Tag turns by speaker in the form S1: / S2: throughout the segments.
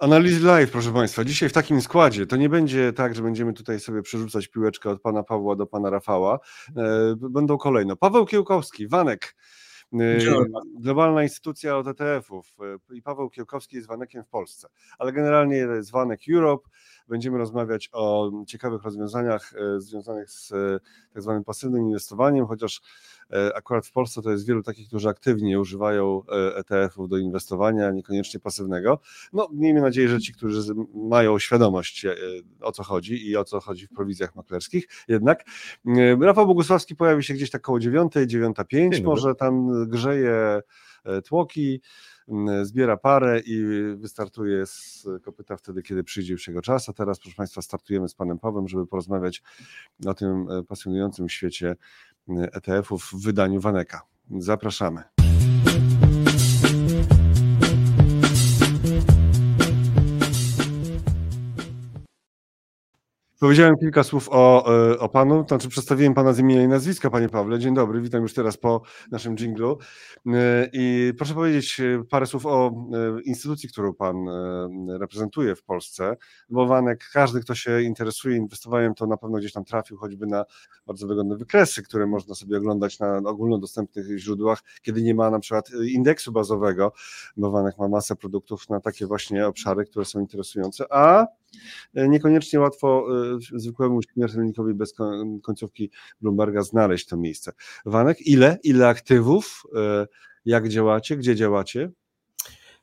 S1: Analizy live, proszę Państwa. Dzisiaj w takim składzie. To nie będzie tak, że będziemy tutaj sobie przerzucać piłeczkę od pana Pawła do pana Rafała. E, będą kolejno. Paweł Kiełkowski, Wanek. E, globalna instytucja od ETF-ów e, i Paweł Kiełkowski jest Wanekiem w Polsce, ale generalnie jest Wanek Europe. Będziemy rozmawiać o ciekawych rozwiązaniach związanych z tak zwanym pasywnym inwestowaniem, chociaż E, akurat w Polsce to jest wielu takich, którzy aktywnie używają ETF-ów e do inwestowania, niekoniecznie pasywnego. No, miejmy nadzieję, że ci, którzy mają świadomość e, o co chodzi i o co chodzi w prowizjach maklerskich. Jednak Rafał Bogusławski pojawi się gdzieś tak koło 9, 9.05, może tam grzeje tłoki zbiera parę i wystartuje z kopyta wtedy, kiedy przyjdzie już jego czas. A teraz, proszę Państwa, startujemy z Panem Pawłem, żeby porozmawiać o tym pasjonującym świecie ETF-ów w wydaniu Waneka. Zapraszamy. Powiedziałem kilka słów o, e, o panu, znaczy przedstawiłem pana z imienia i nazwiska, panie Pawle. Dzień dobry, witam już teraz po naszym dżinglu. E, I proszę powiedzieć e, parę słów o instytucji, którą pan reprezentuje w Polsce, bo Wanek, każdy, kto się interesuje inwestowaniem, to na pewno gdzieś tam trafił choćby na bardzo wygodne wykresy, które można sobie oglądać na ogólnodostępnych źródłach, kiedy nie ma na przykład indeksu bazowego, bo Wanek ma masę produktów na takie właśnie obszary, które są interesujące, a niekoniecznie łatwo zwykłemu śmiertelnikowi bez końcówki Bloomberga znaleźć to miejsce. Wanek, ile, ile aktywów, e, jak działacie, gdzie działacie?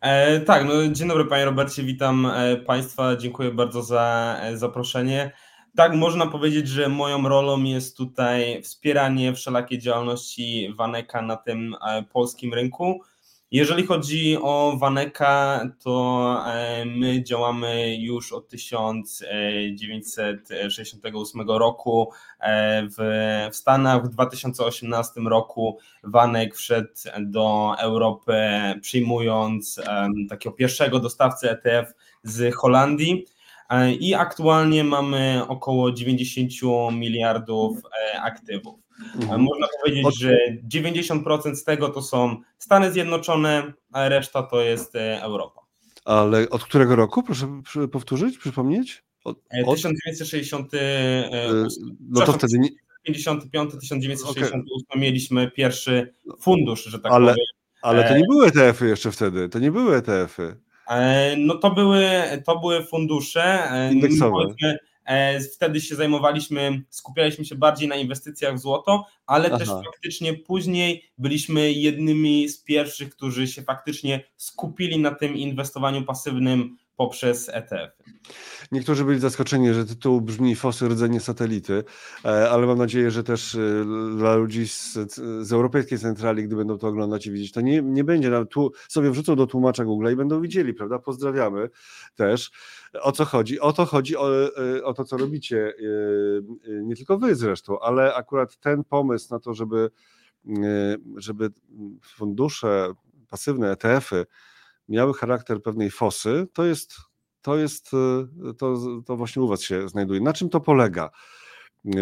S2: E, tak, no dzień dobry panie Robercie, witam e, państwa, dziękuję bardzo za e, zaproszenie. Tak, można powiedzieć, że moją rolą jest tutaj wspieranie wszelakiej działalności Waneka na tym polskim rynku. Jeżeli chodzi o Waneka, to e, my działamy już od 1968 roku e, w, Stanach. W 2018 roku Wanek wszedł do Europy, przyjmując takiego pierwszego dostawcę ETF z Holandii. E, I aktualnie mamy około 90 miliardów aktywów. Mhm. Można powiedzieć, że 90% z tego to są Stany Zjednoczone, a reszta to jest e, Europa.
S1: Ale od którego roku, proszę powtórzyć, przypomnieć?
S2: Od, od... 1960.
S1: No to wtedy nie...
S2: 55, 1968 okay. mieliśmy pierwszy fundusz, że tak
S1: ale,
S2: powiem.
S1: Ale to nie były ETF-y jeszcze wtedy, to nie były ETF-y.
S2: No to były, to były fundusze.
S1: Indeksowe.
S2: E, wtedy się zajmowaliśmy, skupialiśmy się bardziej na inwestycjach w złoto, ale Aha. też faktycznie później byliśmy jednymi z pierwszych, którzy się faktycznie skupili na tym inwestowaniu pasywnym poprzez ETF.
S1: Niektórzy byli zaskoczeni, że tytuł brzmi Fosy rdzenie satelity, e, ale mam nadzieję, że też e, dla ludzi z, z europejskiej centrali, gdy będą to oglądać i widzieć, to nie, nie będzie, tu sobie wrzucą do tłumacza Google i będą widzieli, prawda? Pozdrawiamy też. O co chodzi? O to chodzi, o, e, o to, co robicie, nie tylko wy zresztą, ale akurat ten pomysł na to, żeby, żeby fundusze pasywne, ETF-y, miały charakter pewnej fosy, to jest, to jest, e, to, to właśnie u Was się znajduje. Na czym to polega?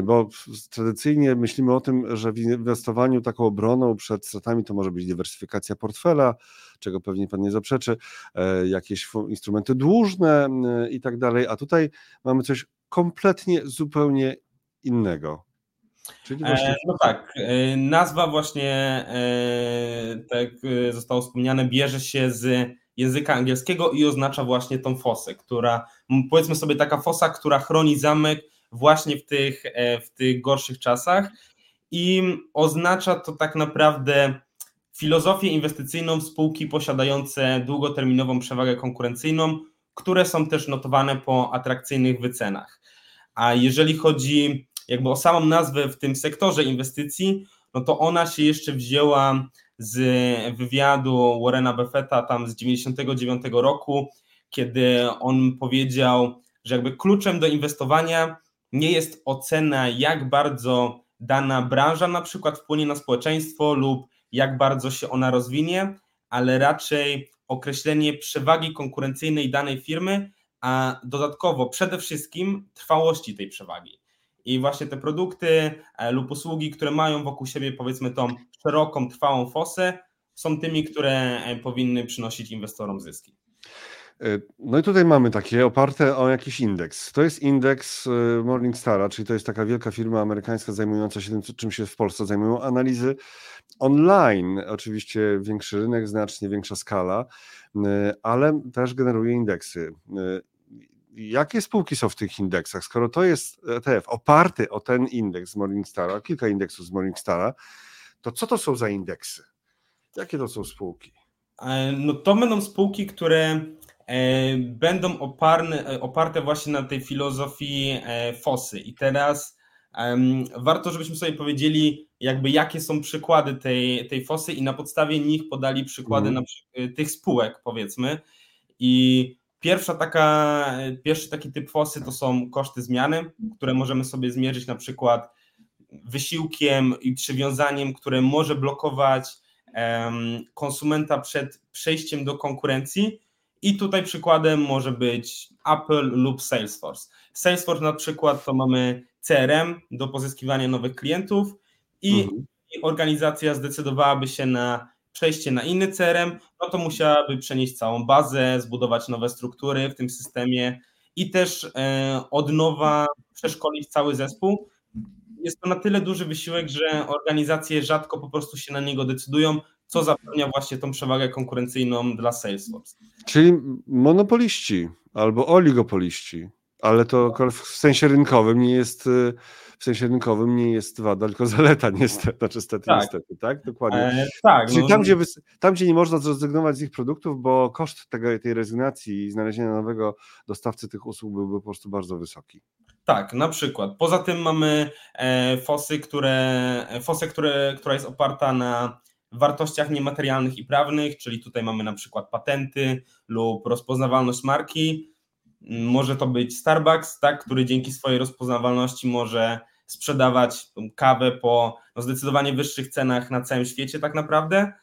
S1: Bo tradycyjnie myślimy o tym, że w inwestowaniu taką obroną przed stratami to może być dywersyfikacja portfela, czego pewnie Pan nie zaprzeczy, e, jakieś instrumenty dłużne e, i tak dalej, a tutaj mamy coś kompletnie zupełnie innego.
S2: Właśnie... no tak, nazwa właśnie, tak jak zostało wspomniane, bierze się z języka angielskiego i oznacza właśnie tą fosę, która, powiedzmy sobie taka fosa, która chroni zamek właśnie w tych, e, w tych gorszych czasach i oznacza to tak naprawdę filozofię inwestycyjną w spółki posiadające długoterminową przewagę konkurencyjną, które są też notowane po atrakcyjnych wycenach. A jeżeli chodzi jakby o samą nazwę w tym sektorze inwestycji, no to ona się jeszcze wzięła z wywiadu Warrena Buffetta tam z 99 roku, kiedy on powiedział, że jakby kluczem do inwestowania nie jest ocena, jak bardzo dana branża na przykład wpłynie na społeczeństwo lub jak bardzo się ona rozwinie, ale raczej określenie przewagi konkurencyjnej danej firmy, a dodatkowo przede wszystkim trwałości tej przewagi. I właśnie te produkty e, lub usługi, które mają wokół siebie powiedzmy tą szeroką, trwałą fosę, są tymi, które e, powinny przynosić inwestorom zyski.
S1: E, no i tutaj mamy takie oparte o jakiś indeks. To jest indeks e, Morningstara, czyli to jest taka wielka firma amerykańska zajmująca się tym, czym się w Polsce zajmują, analizy online. Oczywiście większy rynek, znacznie większa skala, e, ale też generuje indeksy. Jakie spółki są w tych indeksach? Skoro to jest ETF oparty o ten indeks Morningstara, kilka indeksów z Morningstara, to co to są za indeksy? Jakie to są spółki?
S2: No to będą spółki, które będą oparne, e, oparte właśnie na tej filozofii e, Fosy. I teraz warto, żebyśmy sobie powiedzieli, jakby jakie są przykłady tej, tej Fosy i na podstawie nich podali przykłady mm. na, tych spółek, powiedzmy. I pierwsza taka, pierwszy taki typ Fosy to są koszty zmiany, które możemy sobie zmierzyć na przykład wysiłkiem i przywiązaniem, które może blokować konsumenta przed przejściem do konkurencji i tutaj przykładem może być Apple lub Salesforce. Salesforce na przykład to mamy CRM do pozyskiwania nowych klientów i mhm. organizacja zdecydowałaby się na przejście na inny CRM, no to musiałaby przenieść całą bazę, zbudować nowe struktury w tym systemie i też e, od nowa przeszkolić cały zespół. Jest to na tyle duży wysiłek, że organizacje rzadko po prostu się na niego decydują, co zapewnia właśnie tą przewagę konkurencyjną dla Salesforce.
S1: Czyli monopoliści albo oligopoliści, ale to w sensie rynkowym nie jest w sensie rynkowym nie jest wada, tylko zaleta niestety, znaczy stety, tak. niestety, tak? Dokładnie. E, tak, Czyli no, tam, gdzie, tam, gdzie nie można zrezygnować z ich produktów, bo koszt tego, tej rezygnacji i znalezienia nowego dostawcy tych usług byłby po prostu bardzo wysoki.
S2: Tak, na przykład. Poza tym mamy e, fosy, które, fosę, które, która jest oparta na wartościach niematerialnych i prawnych, czyli tutaj mamy na przykład patenty lub rozpoznawalność marki. Może to być Starbucks, tak, który dzięki swojej rozpoznawalności może sprzedawać kawę po no, zdecydowanie wyższych cenach na całym świecie, tak naprawdę.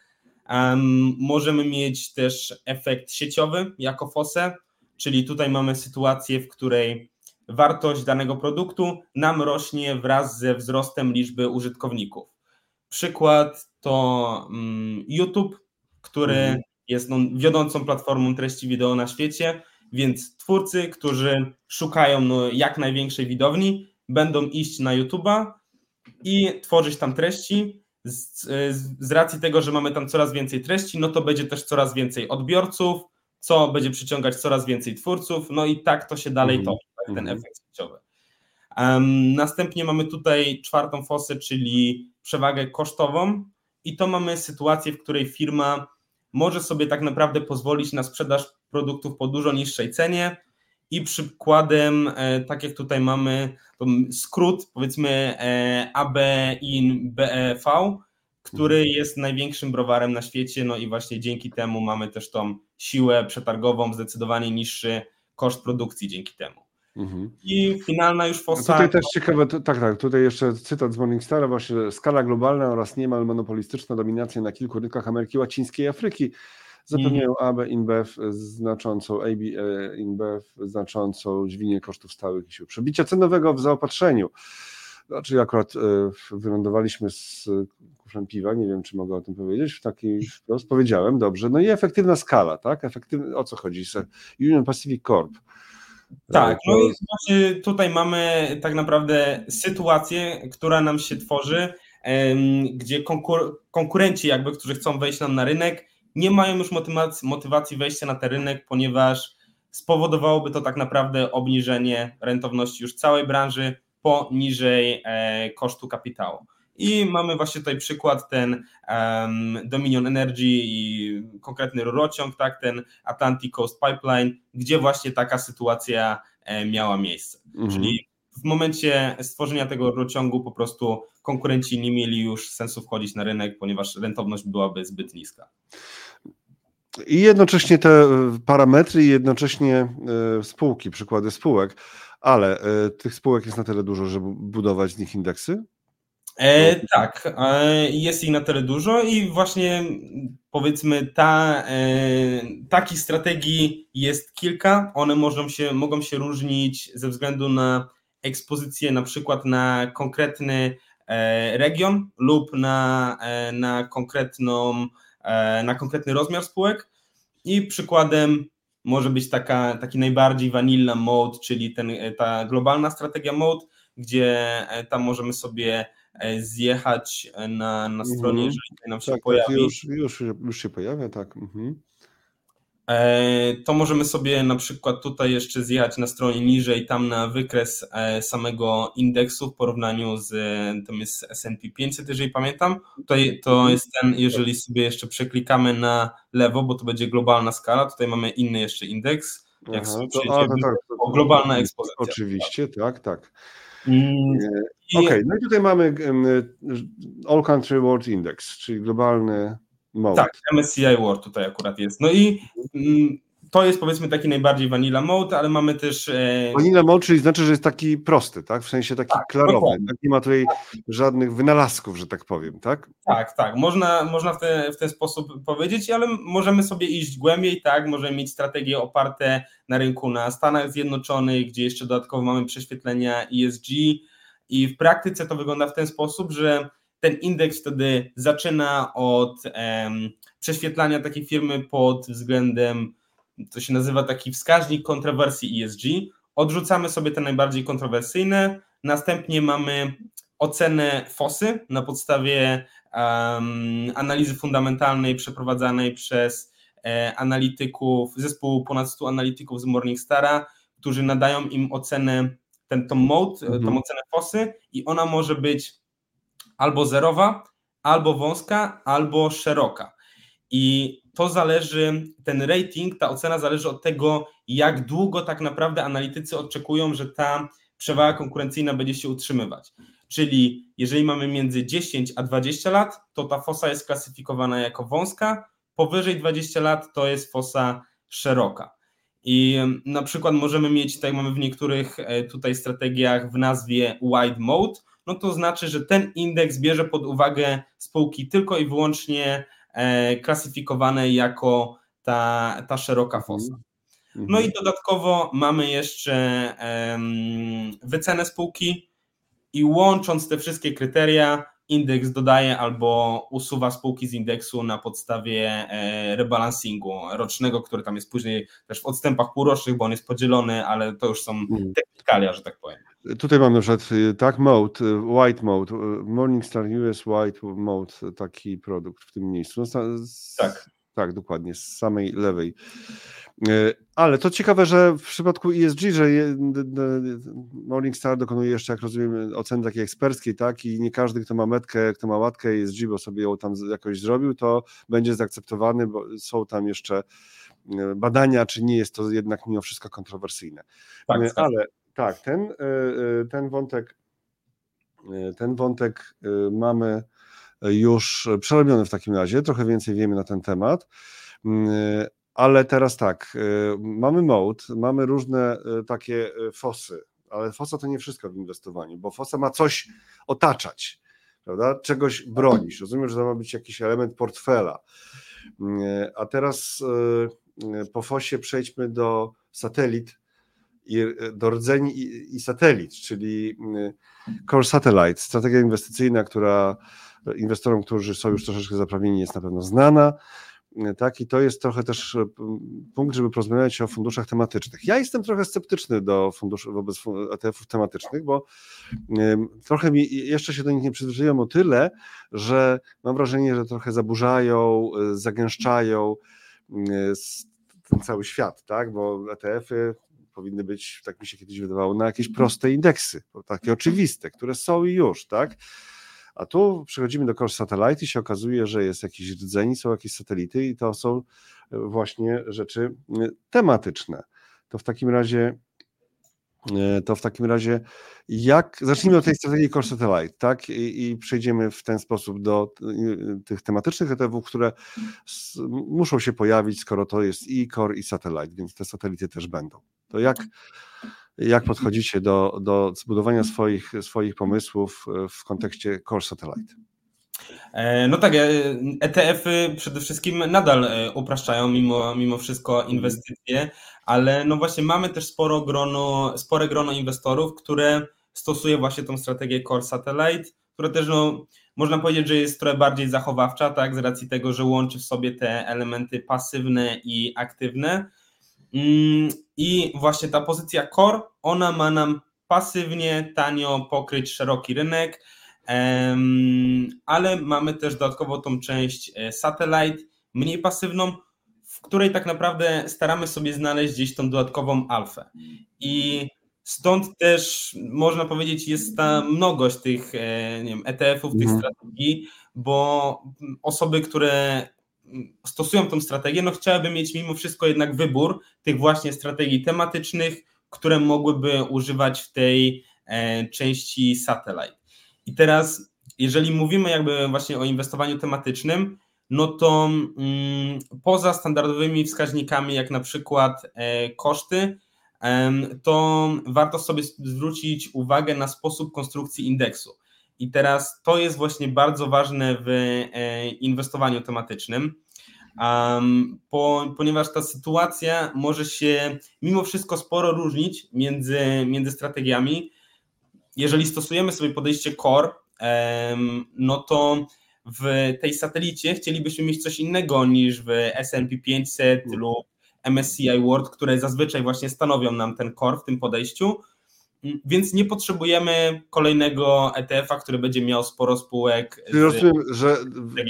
S2: Um, możemy mieć też efekt sieciowy jako FOSE, czyli tutaj mamy sytuację, w której wartość danego produktu nam rośnie wraz ze wzrostem liczby użytkowników. Przykład to mm, YouTube, który mhm. jest no, wiodącą platformą treści wideo na świecie, więc twórcy, którzy szukają no, jak największej widowni, będą iść na YouTube'a i tworzyć tam treści. Z, z, racji tego, że mamy tam coraz więcej treści, no to będzie też coraz więcej odbiorców, co będzie przyciągać coraz więcej twórców, no i tak to się dalej mm toczy, tak, ten mhm. efekt sieciowy. Um, następnie mamy tutaj czwartą fosę, czyli przewagę kosztową, i to mamy sytuację, w której firma może sobie tak naprawdę pozwolić na sprzedaż produktów po dużo niższej cenie. I przykładem, e, tak jak tutaj mamy skrót, powiedzmy e, AB in BEV, który mhm. jest największym browarem na świecie, no i właśnie dzięki temu mamy też tą siłę przetargową, zdecydowanie niższy koszt produkcji dzięki temu. Mhm. I finalna już fosa.
S1: Tutaj też ciekawe, tak, tak, tutaj jeszcze cytat z Morningstara, właśnie skala globalna oraz niemal monopolistyczna dominacja na kilku rynkach Ameryki Łacińskiej i Afryki zapewniają AB InBev znaczącą, AB e, InBev znaczącą dźwignię kosztów stałych i sił przebicia cenowego w zaopatrzeniu. Znaczy akurat e, wylądowaliśmy z kufrem piwa, nie wiem czy mogę o tym powiedzieć, w taki wprost powiedziałem, dobrze. No i efektywna skala, tak? Efektywny, o co chodzi? Union Pacific Corp
S2: tak, no i właśnie tutaj mamy tak naprawdę sytuację, która nam się tworzy, gdzie konkur konkurenci jakby, którzy chcą wejść nam na rynek, nie mają już motywacji, motywacji wejścia na ten rynek, ponieważ spowodowałoby to tak naprawdę obniżenie rentowności już całej branży poniżej e, kosztu kapitału. I mamy właśnie tutaj przykład ten um, Dominion Energy i konkretny rurociąg, tak, ten Atlantic Coast Pipeline, gdzie właśnie taka sytuacja e, miała miejsce. Mhm. Czyli w momencie stworzenia tego rurociągu po prostu konkurenci nie mieli już sensu wchodzić na rynek, ponieważ rentowność byłaby zbyt niska.
S1: I jednocześnie te e, parametry i jednocześnie e, spółki, przykłady spółek, ale tych spółek jest na tyle dużo, żeby budować z nich indeksy?
S2: E, tak, e, jest ich na tyle dużo i właśnie powiedzmy ta, e, takich strategii jest kilka. One mogą się, mogą się różnić ze względu na ekspozycję na przykład na konkretny e, region lub na, e, na, konkretną, e, na konkretny rozmiar spółek. I przykładem może być taka, taki najbardziej vanilla mode, czyli ten, ta globalna strategia mode, gdzie tam możemy sobie zjechać na, na stronie, mhm. jeżeli nam się tak, tak pojawi. Tak,
S1: już, już, już się pojawia, tak. Mhm.
S2: E, to możemy sobie na przykład tutaj jeszcze zjechać na stronie niżej, tam na wykres e, samego indeksu w porównaniu z tym jest S&P 500, jeżeli pamiętam. Tutaj to jest ten, jeżeli sobie jeszcze przeklikamy na lewo, bo to będzie globalna skala, tutaj mamy inny jeszcze indeks.
S1: Jak Aha, to, a, to, tak,
S2: to, globalna ekspozycja.
S1: Oczywiście, tak, tak. Mm, Okej, okay, no i tutaj mamy All Country World Index, czyli globalny
S2: Mode. Tak, MSCI World tutaj akurat jest. No i mm, to jest powiedzmy taki najbardziej vanilla mode, ale mamy też.
S1: E... Vanilla mode, czyli znaczy, że jest taki prosty, tak? W sensie taki tak, klarowny. Tak? Nie ma tutaj żadnych wynalazków, że tak powiem, tak?
S2: Tak, tak. Można, można w, te, w ten sposób powiedzieć, ale możemy sobie iść głębiej, tak? Możemy mieć strategie oparte na rynku na Stanach Zjednoczonych, gdzie jeszcze dodatkowo mamy prześwietlenia ESG. I w praktyce to wygląda w ten sposób, że ten indeks wtedy zaczyna od um, prześwietlania takiej firmy pod względem, to się nazywa taki wskaźnik kontrowersji ESG. Odrzucamy sobie te najbardziej kontrowersyjne, następnie mamy ocenę FOSY na podstawie um, analizy fundamentalnej przeprowadzanej przez e, analityków, zespół ponad 100 analityków z Morningstara, którzy nadają im ocenę, ten, tą mode, mhm. tą ocenę FOSY i ona może być albo zerowa, albo wąska, albo szeroka. I to zależy, ten rating, ta ocena zależy od tego, jak długo tak naprawdę analitycy oczekują, że ta przewaga konkurencyjna będzie się utrzymywać. Czyli jeżeli mamy między 10 a 20 lat, to ta fosa jest klasyfikowana jako wąska, powyżej 20 lat to jest fosa szeroka. I na przykład możemy mieć, tak mamy w niektórych e, tutaj strategiach w nazwie wide mode, no to znaczy, że ten indeks bierze pod uwagę spółki tylko i wyłącznie klasyfikowane jako ta, ta szeroka mhm. fosa. No i dodatkowo mamy jeszcze wycenę spółki i łącząc te wszystkie kryteria, indeks dodaje albo usuwa spółki z indeksu na podstawie e, rebalansingu rocznego, który tam jest później też w odstępach półrocznych, bo on jest podzielony, ale to już są mhm. technikalia, że tak powiem.
S1: Tutaj mam na przykład y, tak mode, y, white mode, y, Morningstar US white mode, taki produkt w tym miejscu. No,
S2: tak.
S1: Tak, dokładnie, z samej lewej. Ale to ciekawe, że w przypadku ESG, że Morningstar dokonuje jeszcze, jak rozumiem, oceny takiej eksperckiej, tak, i nie każdy, kto ma metkę, kto ma łatkę ESG, bo sobie ją tam jakoś zrobił, to będzie zaakceptowany, bo są tam jeszcze badania, czy nie jest to jednak mimo wszystko kontrowersyjne. Tak, Ale tak, ten, e, e, ten wątek, e, ten wątek mamy już przerobiony w takim razie, trochę więcej wiemy na ten temat. Mm, ale teraz tak, mamy mode, mamy różne takie fosy, ale fosa to nie wszystko w inwestowaniu, bo fosa ma coś otaczać, prawda? Czegoś bronić. Rozumiem, że to ma być jakiś element portfela. Mm, a teraz po fosie przejdźmy do satelit e, do rdzeni i, i satelit, czyli mm, Core Satellite, strategia inwestycyjna, która inwestorom, którzy są już troszeczkę zaprawieni, jest na pewno znana. E, tak, i to jest trochę też e, punkt, żeby porozmawiać o funduszach tematycznych. Ja jestem trochę sceptyczny do funduszy wobec ETF-ów tematycznych, bo trochę mi jeszcze się do nich nie przyzwyczaiłem o tyle, że mam wrażenie, że trochę zaburzają, zagęszczają ten cały świat, tak? Bo ETF-y powinny być, tak mi się kiedyś wydawało, na jakieś proste indeksy, takie oczywiste, które są i już, tak? A tu przechodzimy do Core Satellite i się okazuje, że jest jakiś rdzeń, są jakieś satelity i to są e, właśnie rzeczy e, tematyczne. To w takim razie e, to w takim razie jak, zacznijmy od tej strategii Core Satellite, tak, i, i przejdziemy w ten sposób do tych tematycznych ETF-ów, które muszą się pojawić, skoro to jest i Core i Satellite, więc te satelity też będą. To jak, jak podchodzicie do, do zbudowania swoich, swoich pomysłów e, w kontekście Core Satellite?
S2: E, no tak, ETF-y przede wszystkim nadal e, upraszczają mimo, mimo wszystko mhm. inwestycje, ale no właśnie mamy też sporo grono, spore grono inwestorów, które stosuje właśnie tą strategię Core Satellite, która też no, można powiedzieć, że jest trochę bardziej zachowawcza, tak, z racji tego, że łączy w sobie te elementy pasywne i aktywne. Mm, I właśnie ta pozycja core, ona ma nam pasywnie, tanio pokryć szeroki rynek, ale mamy też dodatkowo tą część e, satellite, mniej pasywną, w której tak naprawdę staramy sobie znaleźć gdzieś tą dodatkową alfę. I stąd też można powiedzieć, jest ta mnogość tych e, nie wiem, ETF-ów, tych mhm. strategii, bo osoby, które stosują tą strategię, no chciałyby mieć mimo wszystko jednak wybór tych właśnie strategii tematycznych, które mogłyby używać w tej e, części satellite. I teraz, jeżeli mówimy jakby właśnie o inwestowaniu tematycznym, no to mm, poza standardowymi wskaźnikami, jak na przykład e, koszty, to warto sobie zwrócić uwagę na sposób konstrukcji indeksu. I teraz to jest właśnie bardzo ważne w e, inwestowaniu tematycznym, ponieważ ta sytuacja może się mimo wszystko sporo różnić między, między strategiami. Jeżeli stosujemy sobie podejście core, no to w tej satelicie chcielibyśmy mieć coś innego niż w S&P 500 mm. lub MSCI World, które zazwyczaj właśnie stanowią nam ten core w tym podejściu, więc nie potrzebujemy kolejnego ETF-a, który będzie miał sporo spółek.
S1: Rozumiem, że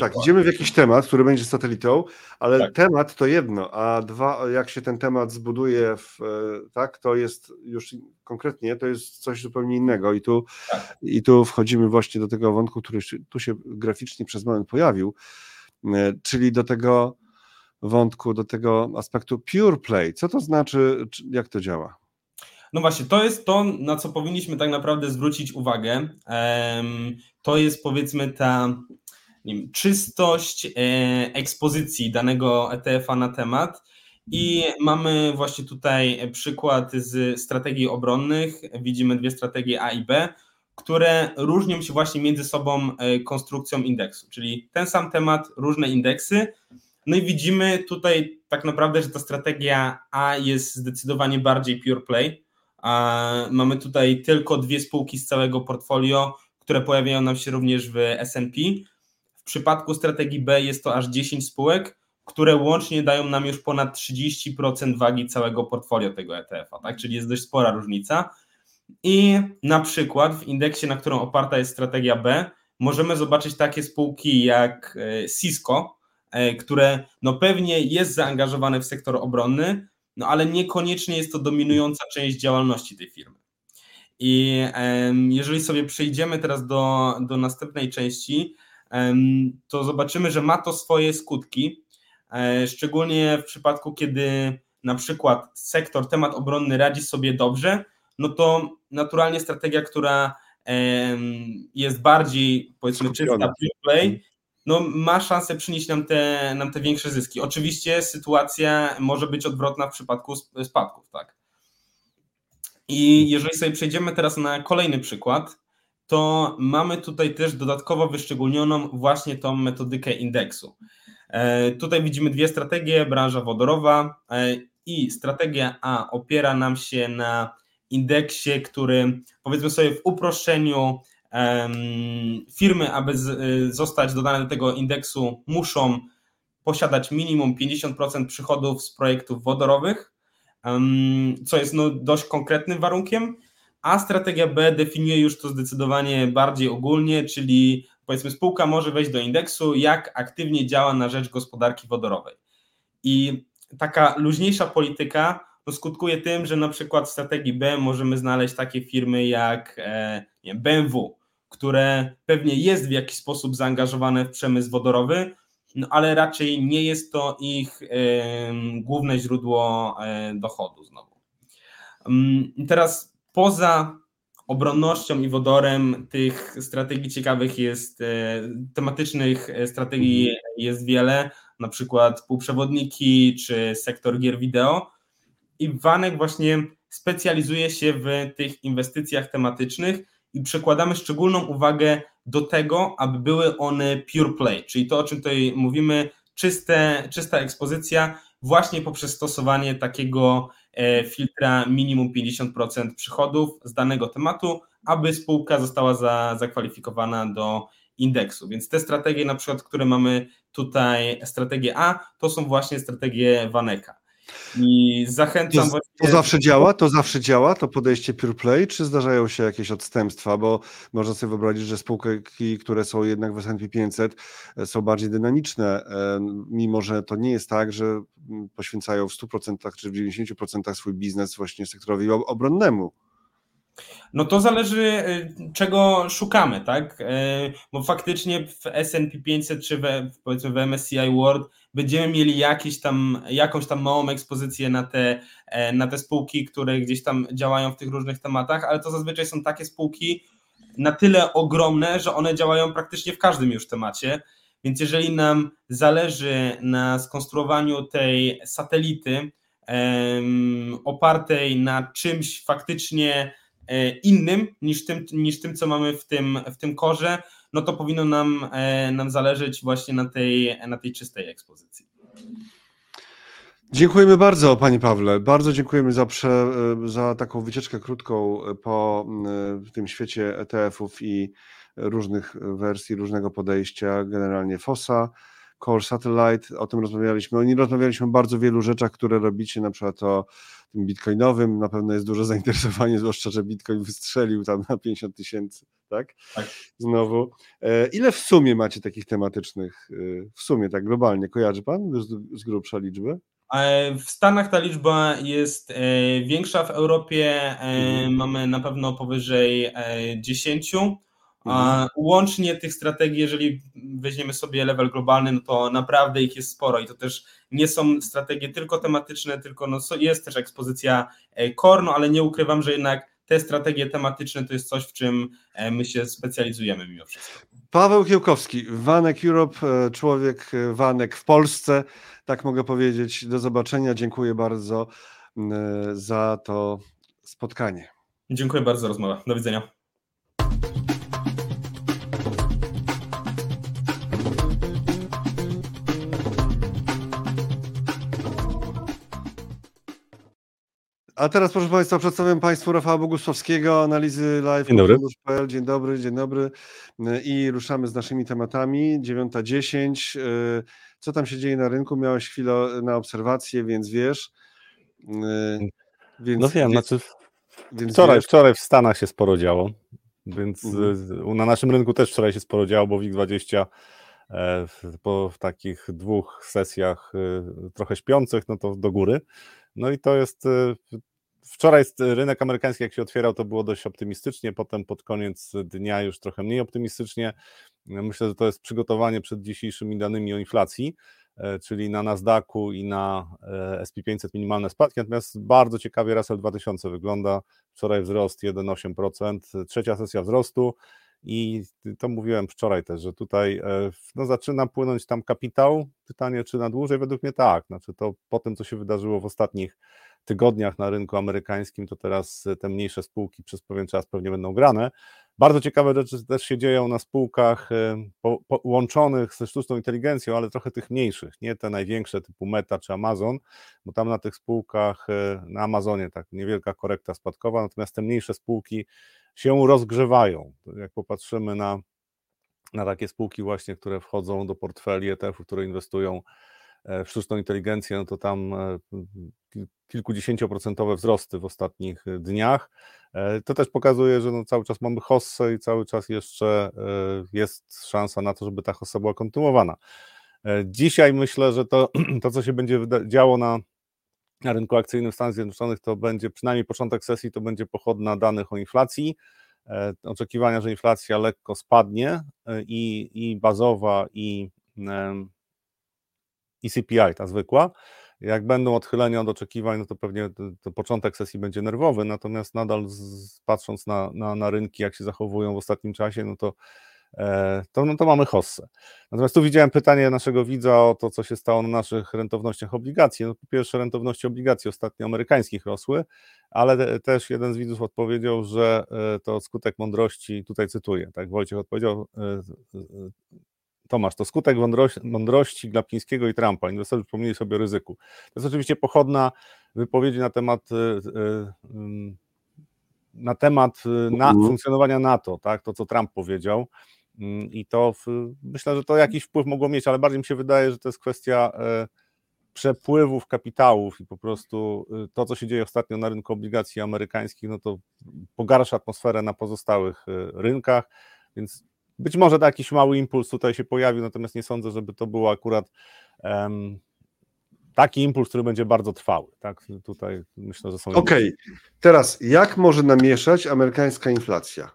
S1: tak, idziemy w jakiś temat, który będzie satelitą, ale tak. temat to jedno, a dwa, jak się ten temat zbuduje, w, tak, to jest już konkretnie, to jest coś zupełnie innego i tu, tak. i tu wchodzimy właśnie do tego wątku, który tu się graficznie przez moment pojawił, e, czyli do tego wątku, do tego aspektu pure play. Co to znaczy, jak to działa?
S2: No właśnie, to jest to, na co powinniśmy tak naprawdę zwrócić uwagę. To jest powiedzmy ta wiem, czystość e, ekspozycji danego ETF-a na temat. I mamy właśnie tutaj przykład z strategii obronnych. Widzimy dwie strategie A i B, które różnią się właśnie między sobą e, konstrukcją indeksu, czyli ten sam temat, różne indeksy. No i widzimy tutaj tak naprawdę, że ta strategia A jest zdecydowanie bardziej pure play, Mamy tutaj tylko dwie spółki z całego portfolio, które pojawiają nam się również w S&P. W przypadku strategii B jest to aż 10 spółek, które łącznie dają nam już ponad 30% wagi całego portfolio tego ETF-a, tak? czyli jest dość spora różnica. I na przykład w indeksie, na którą oparta jest strategia B, możemy zobaczyć takie spółki jak e, Cisco, e, które no pewnie jest zaangażowane w sektor obronny, no ale niekoniecznie jest to dominująca część działalności tej firmy. I jeżeli sobie przejdziemy teraz do, do następnej części, to zobaczymy, że ma to swoje skutki, e, szczególnie w przypadku, kiedy na przykład sektor, temat obronny radzi sobie dobrze, no to naturalnie strategia, która jest bardziej powiedzmy czysta, play, no, ma szansę przynieść nam te, nam te większe zyski. Oczywiście sytuacja może być odwrotna w przypadku spadków, tak. I jeżeli sobie przejdziemy teraz na kolejny przykład, to mamy tutaj też dodatkowo wyszczególnioną właśnie tą metodykę indeksu. E, tutaj widzimy dwie strategie, branża wodorowa e, i strategia A opiera nam się na indeksie, który powiedzmy sobie w uproszczeniu firmy, aby y, zostać dodane do tego indeksu, muszą posiadać minimum 50% przychodów z projektów wodorowych, co jest no dość konkretnym warunkiem, a strategia B definiuje już to zdecydowanie bardziej ogólnie, czyli powiedzmy spółka może wejść do indeksu, jak aktywnie działa na rzecz gospodarki wodorowej. I taka luźniejsza polityka no, skutkuje tym, że na przykład w strategii B możemy znaleźć takie firmy jak e, BMW, które pewnie jest w jakiś sposób zaangażowane w przemysł wodorowy, no ale raczej nie jest to ich główne źródło y, dochodu znowu. Teraz poza obronnością i wodorem tych strategii ciekawych jest, e, tematycznych strategii jest wiele, na przykład półprzewodniki czy sektor gier wideo i Wanek właśnie specjalizuje się w tych inwestycjach tematycznych i przekładamy szczególną uwagę do tego, aby były one pure play, czyli to, o czym tutaj mówimy, czyste, czysta ekspozycja, właśnie poprzez stosowanie takiego e, filtra minimum 50% przychodów z danego tematu, aby spółka została za, zakwalifikowana do indeksu. Więc te strategie, na przykład, które mamy tutaj, strategię A, to są właśnie strategie Waneka. I zachęcam
S1: to,
S2: właśnie...
S1: To zawsze działa? To zawsze działa? To podejście pure play? Czy zdarzają się jakieś odstępstwa? Bo można sobie wyobrazić, że spółki, które są jednak w S&P 500 e, są bardziej dynamiczne, e, mimo że to nie jest tak, że mm, poświęcają w 100% czy w 90% swój biznes właśnie sektorowi obronnemu.
S2: No to zależy, y, czego szukamy, tak? Bo faktycznie w S&P 500 czy w, powiedzmy w MSCI World będziemy mieli jakieś tam, jakąś tam małą ekspozycję na te, e, na te spółki, które gdzieś tam działają w tych różnych tematach, ale to zazwyczaj są takie spółki na tyle ogromne, że one działają praktycznie w każdym już temacie. Więc jeżeli nam zależy na skonstruowaniu tej satelity opartej na czymś faktycznie E, innym niż tym, niż tym co mamy w tym, w tym korze, no to powinno nam, e, nam zależeć właśnie na tej, na tej czystej ekspozycji.
S1: Dziękujemy bardzo, Panie Pawle. Bardzo dziękujemy za, prze, za taką wycieczkę krótką po tym świecie ETF-ów i różnych wersji, różnego podejścia, generalnie FOSA. Core Satellite, o tym rozmawialiśmy. O nim rozmawialiśmy o bardzo wielu rzeczach, które robicie, na przykład o tym bitcoinowym. Na pewno jest duże zainteresowanie, zwłaszcza, że bitcoin wystrzelił tam na 50 tysięcy, tak? tak? Znowu. E, ile w sumie macie takich tematycznych, e, w sumie tak globalnie, kojarzy Pan z, grubsza liczby?
S2: E, w Stanach ta liczba jest większa, w Europie mhm. mamy na pewno powyżej 10. A mhm. łącznie tych strategii, jeżeli weźmiemy sobie level globalny, no to naprawdę ich jest sporo i to też nie są strategie tylko tematyczne, tylko no jest też ekspozycja e, core, no ale nie ukrywam, że jednak te strategie tematyczne to jest coś, w czym e, my się specjalizujemy mimo wszystko.
S1: Paweł Kiełkowski, Wanek Europe, e, człowiek Wanek w Polsce, tak mogę powiedzieć. Do zobaczenia, dziękuję bardzo za to spotkanie.
S2: Dziękuję bardzo za rozmowę. Do widzenia.
S1: A teraz, proszę Państwa, przedstawiam Państwu Rafała Bogusławskiego, analizy live.
S3: Dzień dobry.
S1: Dzień dobry, dzień dobry. I ruszamy z naszymi tematami. 9.10. Co tam się dzieje na rynku? Miałeś chwilę na obserwację, więc wiesz.
S3: Więc, no wiem, więc, znaczy więc wczoraj, wiesz. wczoraj w Stanach się sporo działo, więc mhm. na naszym rynku też wczoraj się sporo działo, bo WIG20 e, po w takich dwóch sesjach trochę śpiących, no to do góry. No i to jest e, Wczoraj rynek amerykański, jak się otwierał, to było dość optymistycznie, potem pod koniec dnia już trochę mniej optymistycznie. Myślę, że to jest przygotowanie przed dzisiejszymi danymi o inflacji, e, czyli na Nasdaqu i na e, SP500 minimalne spadki. Natomiast bardzo ciekawie Russell 2000 wygląda. Wczoraj wzrost 1,8%, trzecia sesja wzrostu. I to mówiłem wczoraj też, że tutaj e, no, zaczyna płynąć tam kapitał. Pytanie, czy na dłużej? Według mnie tak. Znaczy to po tym, co się wydarzyło w ostatnich tygodniach na rynku amerykańskim, to teraz te mniejsze spółki przez pewien czas pewnie będą grane. Bardzo ciekawe rzeczy też się dzieją na spółkach e, łączonych ze sztuczną inteligencją, ale trochę tych mniejszych, nie te największe typu Meta czy Amazon, bo tam na tych spółkach, e, na Amazonie tak niewielka korekta spadkowa, natomiast te mniejsze spółki się rozgrzewają. Jak popatrzymy na, na takie spółki właśnie, które wchodzą do portfeli ETF-ów, które inwestują e, sztuczną inteligencję, no to tam kilkudziesięcioprocentowe wzrosty w ostatnich y, dniach. E, to też pokazuje, że no cały czas mamy hossę i cały czas jeszcze e, jest szansa na to, żeby ta hossa była kontynuowana. E, dzisiaj myślę, że to, to co się będzie działo na, na rynku akcyjnym w Stanach Zjednoczonych, to będzie przynajmniej początek sesji, to będzie pochodna danych o inflacji, oczekiwania, że inflacja lekko spadnie i, i bazowa, i, i CPI, ta zwykła. Jak będą odchylenia od oczekiwań, no to pewnie to, to początek sesji będzie nerwowy, natomiast nadal z, patrząc na, na, na rynki, jak się zachowują w ostatnim czasie, no to, e, to, no to mamy hossę. Natomiast tu widziałem pytanie naszego widza o to, co się stało na naszych rentownościach obligacji. No, po pierwsze, rentowności obligacji ostatnio amerykańskich rosły, ale też jeden z widzów odpowiedział, że e, to skutek mądrości, tutaj cytuję, tak, Wojciech odpowiedział, e, Tomasz, to skutek mądrości, mądrości Glapińskiego i Trumpa. Inwestorzy przypomnieli sobie o ryzyku. To jest oczywiście pochodna wypowiedzi na temat y, y, na temat y, na, mhm. funkcjonowania NATO, tak, to co Trump powiedział. Mm, I to w, myślę, że to jakiś wpływ mogło mieć, ale bardziej mi się wydaje, że to jest kwestia przepływów kapitałów i po prostu to, co się dzieje ostatnio na rynku obligacji amerykańskich, no to pogarsza atmosferę na pozostałych rynkach, więc być może jakiś mały impuls tutaj się pojawił, natomiast nie sądzę, żeby to było akurat um, taki impuls, który będzie bardzo trwały. Tak? Tutaj myślę, że są.
S1: Okej, okay. teraz jak może namieszać amerykańska inflacja?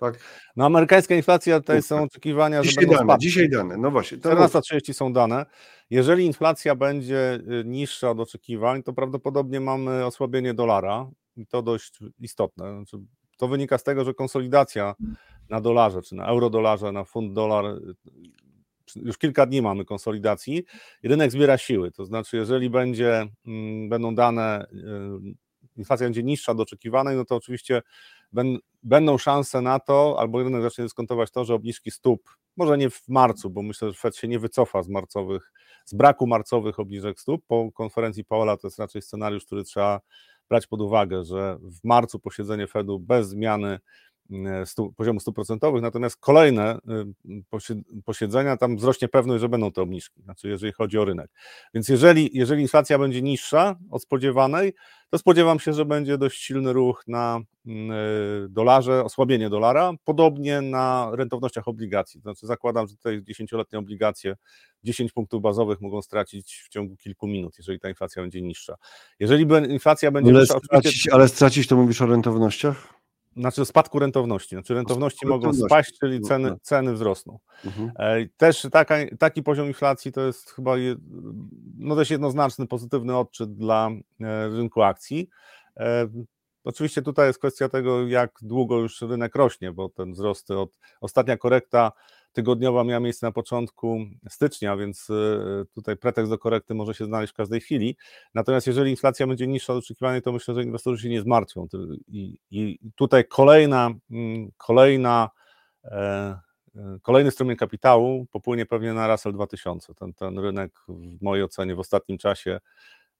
S3: Tak. No amerykańska inflacja, tutaj są oczekiwania,
S1: dzisiaj że będą dane, Dzisiaj dane, no właśnie.
S3: 14.30 są dane. Jeżeli inflacja będzie y, niższa od oczekiwań, to prawdopodobnie mamy osłabienie dolara i to dość istotne. Znaczy, to wynika z tego, że konsolidacja na dolarze, czy na eurodolarze, na funt dolar, już kilka dni mamy konsolidacji rynek zbiera siły. To znaczy, jeżeli będzie, mm, będą dane, y, inflacja będzie niższa do oczekiwanej, no to oczywiście będą szanse na to, albo rynek zacznie dyskontować to, że obniżki stóp, może nie w marcu, bo myślę, że Fed się nie wycofa z marcowych, z braku marcowych obniżek stóp. Po konferencji Powella to jest raczej scenariusz, który trzeba brać pod uwagę, że w marcu posiedzenie Fedu bez zmiany stu, poziomu stóp procentowych, natomiast kolejne e, posiedzenia, tam wzrośnie pewność, że będą te obniżki, znaczy jeżeli chodzi o rynek. Więc jeżeli, jeżeli inflacja będzie niższa od spodziewanej, to spodziewam się, że będzie dość silny ruch na e, dolarze, osłabienie dolara, podobnie na rentownościach obligacji. Znaczy zakładam, że tutaj 10-letnie obligacje 10 punktów bazowych mogą stracić w ciągu kilku minut, jeżeli ta inflacja będzie niższa. Jeżeli inflacja będzie
S1: ale
S3: niższa...
S1: Stracić, ale stracić to mówisz o rentownościach?
S3: Znaczy spadku rentowności. Znaczy rentowności mogą spaść, czyli ceny, ceny wzrosną. Mhm. E, też taka, taki poziom inflacji to jest chyba no dość jednoznaczny, pozytywny odczyt dla e, rynku akcji. E, oczywiście tutaj jest kwestia tego, jak długo już rynek rośnie, bo ten wzrost od ostatnia korekta tygodniowa miała miejsce na początku stycznia, więc e, tutaj pretekst do korekty może się znaleźć w każdej chwili. Natomiast jeżeli inflacja będzie niższa od oczekiwanej, to myślę, że inwestorzy się nie zmartwią. I, i tutaj kolejna, mm, kolejna e, e, Kolejny strumień kapitału popłynie pewnie na Russell 2000. Ten, ten rynek w mojej ocenie w ostatnim czasie,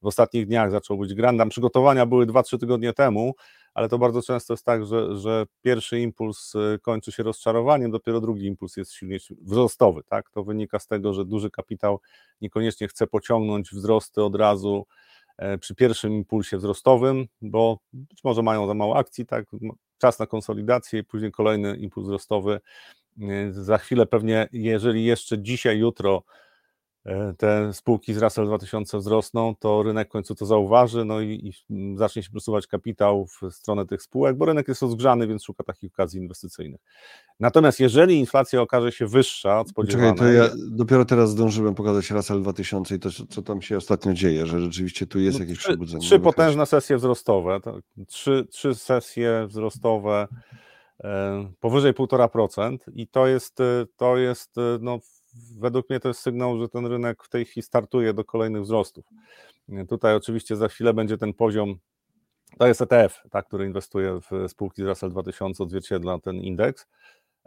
S3: w ostatnich dniach zaczął być grandam. Przygotowania były 2-3 tygodnie temu, ale to bardzo często jest tak, że, że pierwszy impuls y, kończy się rozczarowaniem, dopiero drugi impuls jest silniejszy, wzrostowy, tak? To wynika z tego, że duży kapitał niekoniecznie chce pociągnąć wzrosty od razu e, przy pierwszym impulsie wzrostowym, bo być może mają za mało akcji, tak? Czas na konsolidację i później kolejny impuls wzrostowy. E, za chwilę pewnie, jeżeli jeszcze dzisiaj, jutro te spółki z Russell 2000 wzrosną, to rynek w końcu to zauważy, no i, i, zacznie się przesuwać kapitał w stronę tych spółek, bo rynek jest rozgrzany, więc szuka takich okazji inwestycyjnych. Natomiast jeżeli inflacja okaże się wyższa od spodziewanej...
S1: Czekaj, to ja dopiero teraz zdążyłem pokazać Russell 2000 i to, co tam się ostatnio dzieje, że rzeczywiście tu jest no, jakieś przebudzenie.
S3: Trzy potężne sesje wzrostowe, trzy, trzy sesje wzrostowe e, powyżej 1,5% i to jest, to jest no, według mnie to jest sygnał, że ten rynek w tej chwili startuje do kolejnych wzrostów. Tutaj oczywiście za chwilę będzie ten poziom, to jest ETF, tak, który inwestuje w spółki z Russell 2000, odzwierciedla ten indeks.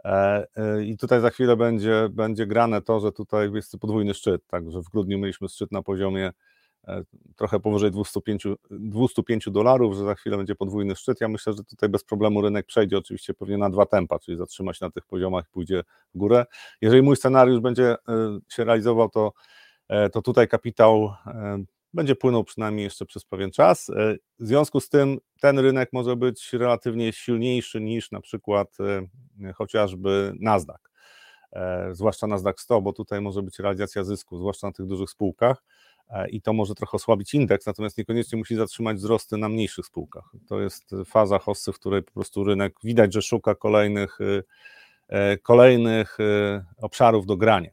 S3: E, e, I tutaj za chwilę będzie, będzie grane to, że tutaj jest podwójny szczyt, także w grudniu mieliśmy szczyt na poziomie trochę powyżej 205, 205 dolarów, że za chwilę będzie podwójny szczyt. Ja myślę, że tutaj bez problemu rynek przejdzie oczywiście pewnie na dwa tempa, czyli zatrzyma się na tych poziomach i pójdzie w górę. Jeżeli mój scenariusz będzie e, się realizował, to, e, to tutaj kapitał będzie płynął przynajmniej jeszcze przez pewien czas. W związku z tym ten rynek może być relatywnie silniejszy niż na przykład chociażby Nasdaq, zwłaszcza Nasdaq 100, bo tutaj może być realizacja zysku, zwłaszcza na tych dużych spółkach. E, i to może trochę osłabić indeks, natomiast niekoniecznie musi zatrzymać wzrosty na mniejszych spółkach. To jest faza hossy, w której po prostu rynek widać, że szuka kolejnych, y, e, kolejnych y, obszarów do grania.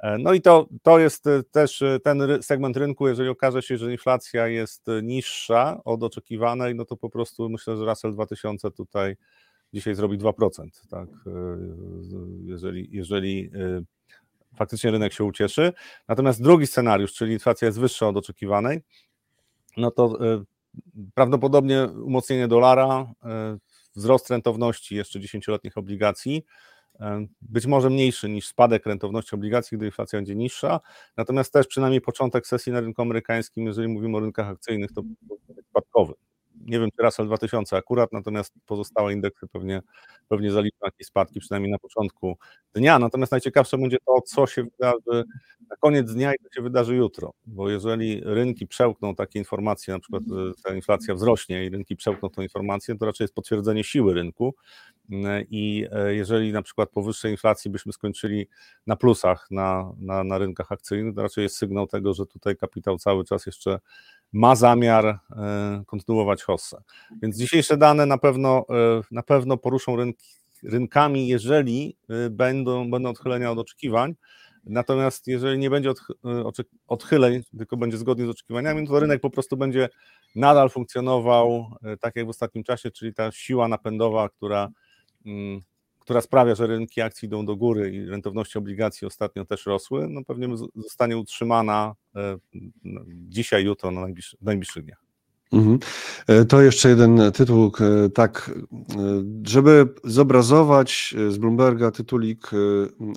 S3: E, no i to, to jest też ten segment rynku, jeżeli okaże się, że inflacja jest niższa od oczekiwanej, no to po prostu myślę, że Russell 2000 tutaj dzisiaj zrobi 2%. Tak? Jeżeli, jeżeli faktycznie rynek się ucieszy. Natomiast drugi scenariusz, czyli inflacja jest wyższa od oczekiwanej, no to e, prawdopodobnie umocnienie dolara, e, wzrost rentowności jeszcze 10-letnich obligacji, e, być może mniejszy niż spadek rentowności obligacji, gdy inflacja będzie niższa, natomiast też przynajmniej początek sesji na rynku amerykańskim, jeżeli mówimy o rynkach akcyjnych, to spadkowy. Nie wiem czy Russell 2000 akurat, natomiast pozostałe indeksy pewnie, pewnie zaliczą jakieś spadki, przynajmniej na początku dnia. Natomiast najciekawsze będzie to, co się wydarzy na koniec dnia i co się wydarzy jutro, bo jeżeli rynki przełkną takie informacje, na przykład ta inflacja wzrośnie i rynki przełkną tą informację, to raczej jest potwierdzenie siły rynku i e, jeżeli na przykład po wyższej inflacji byśmy skończyli na plusach na, na, na rynkach akcyjnych, to raczej jest sygnał tego, że tutaj kapitał cały czas jeszcze ma zamiar e, kontynuować hossę. Więc dzisiejsze dane na pewno, e, na pewno poruszą rynki, rynkami, jeżeli e, będą, będą odchylenia od oczekiwań. Natomiast jeżeli nie będzie odchyleń, tylko będzie zgodnie z oczekiwaniami, to rynek po prostu będzie nadal funkcjonował tak jak w ostatnim czasie, czyli ta siła napędowa, która mm, która sprawia, że rynki akcji idą do góry i rentowności obligacji ostatnio też rosły, no pewnie zostanie utrzymana e, dzisiaj, jutro, na najbliższy, najbliższych dniach. Mhm.
S1: E, to jeszcze jeden tytuł, e, tak, żeby zobrazować z Bloomberga tytulik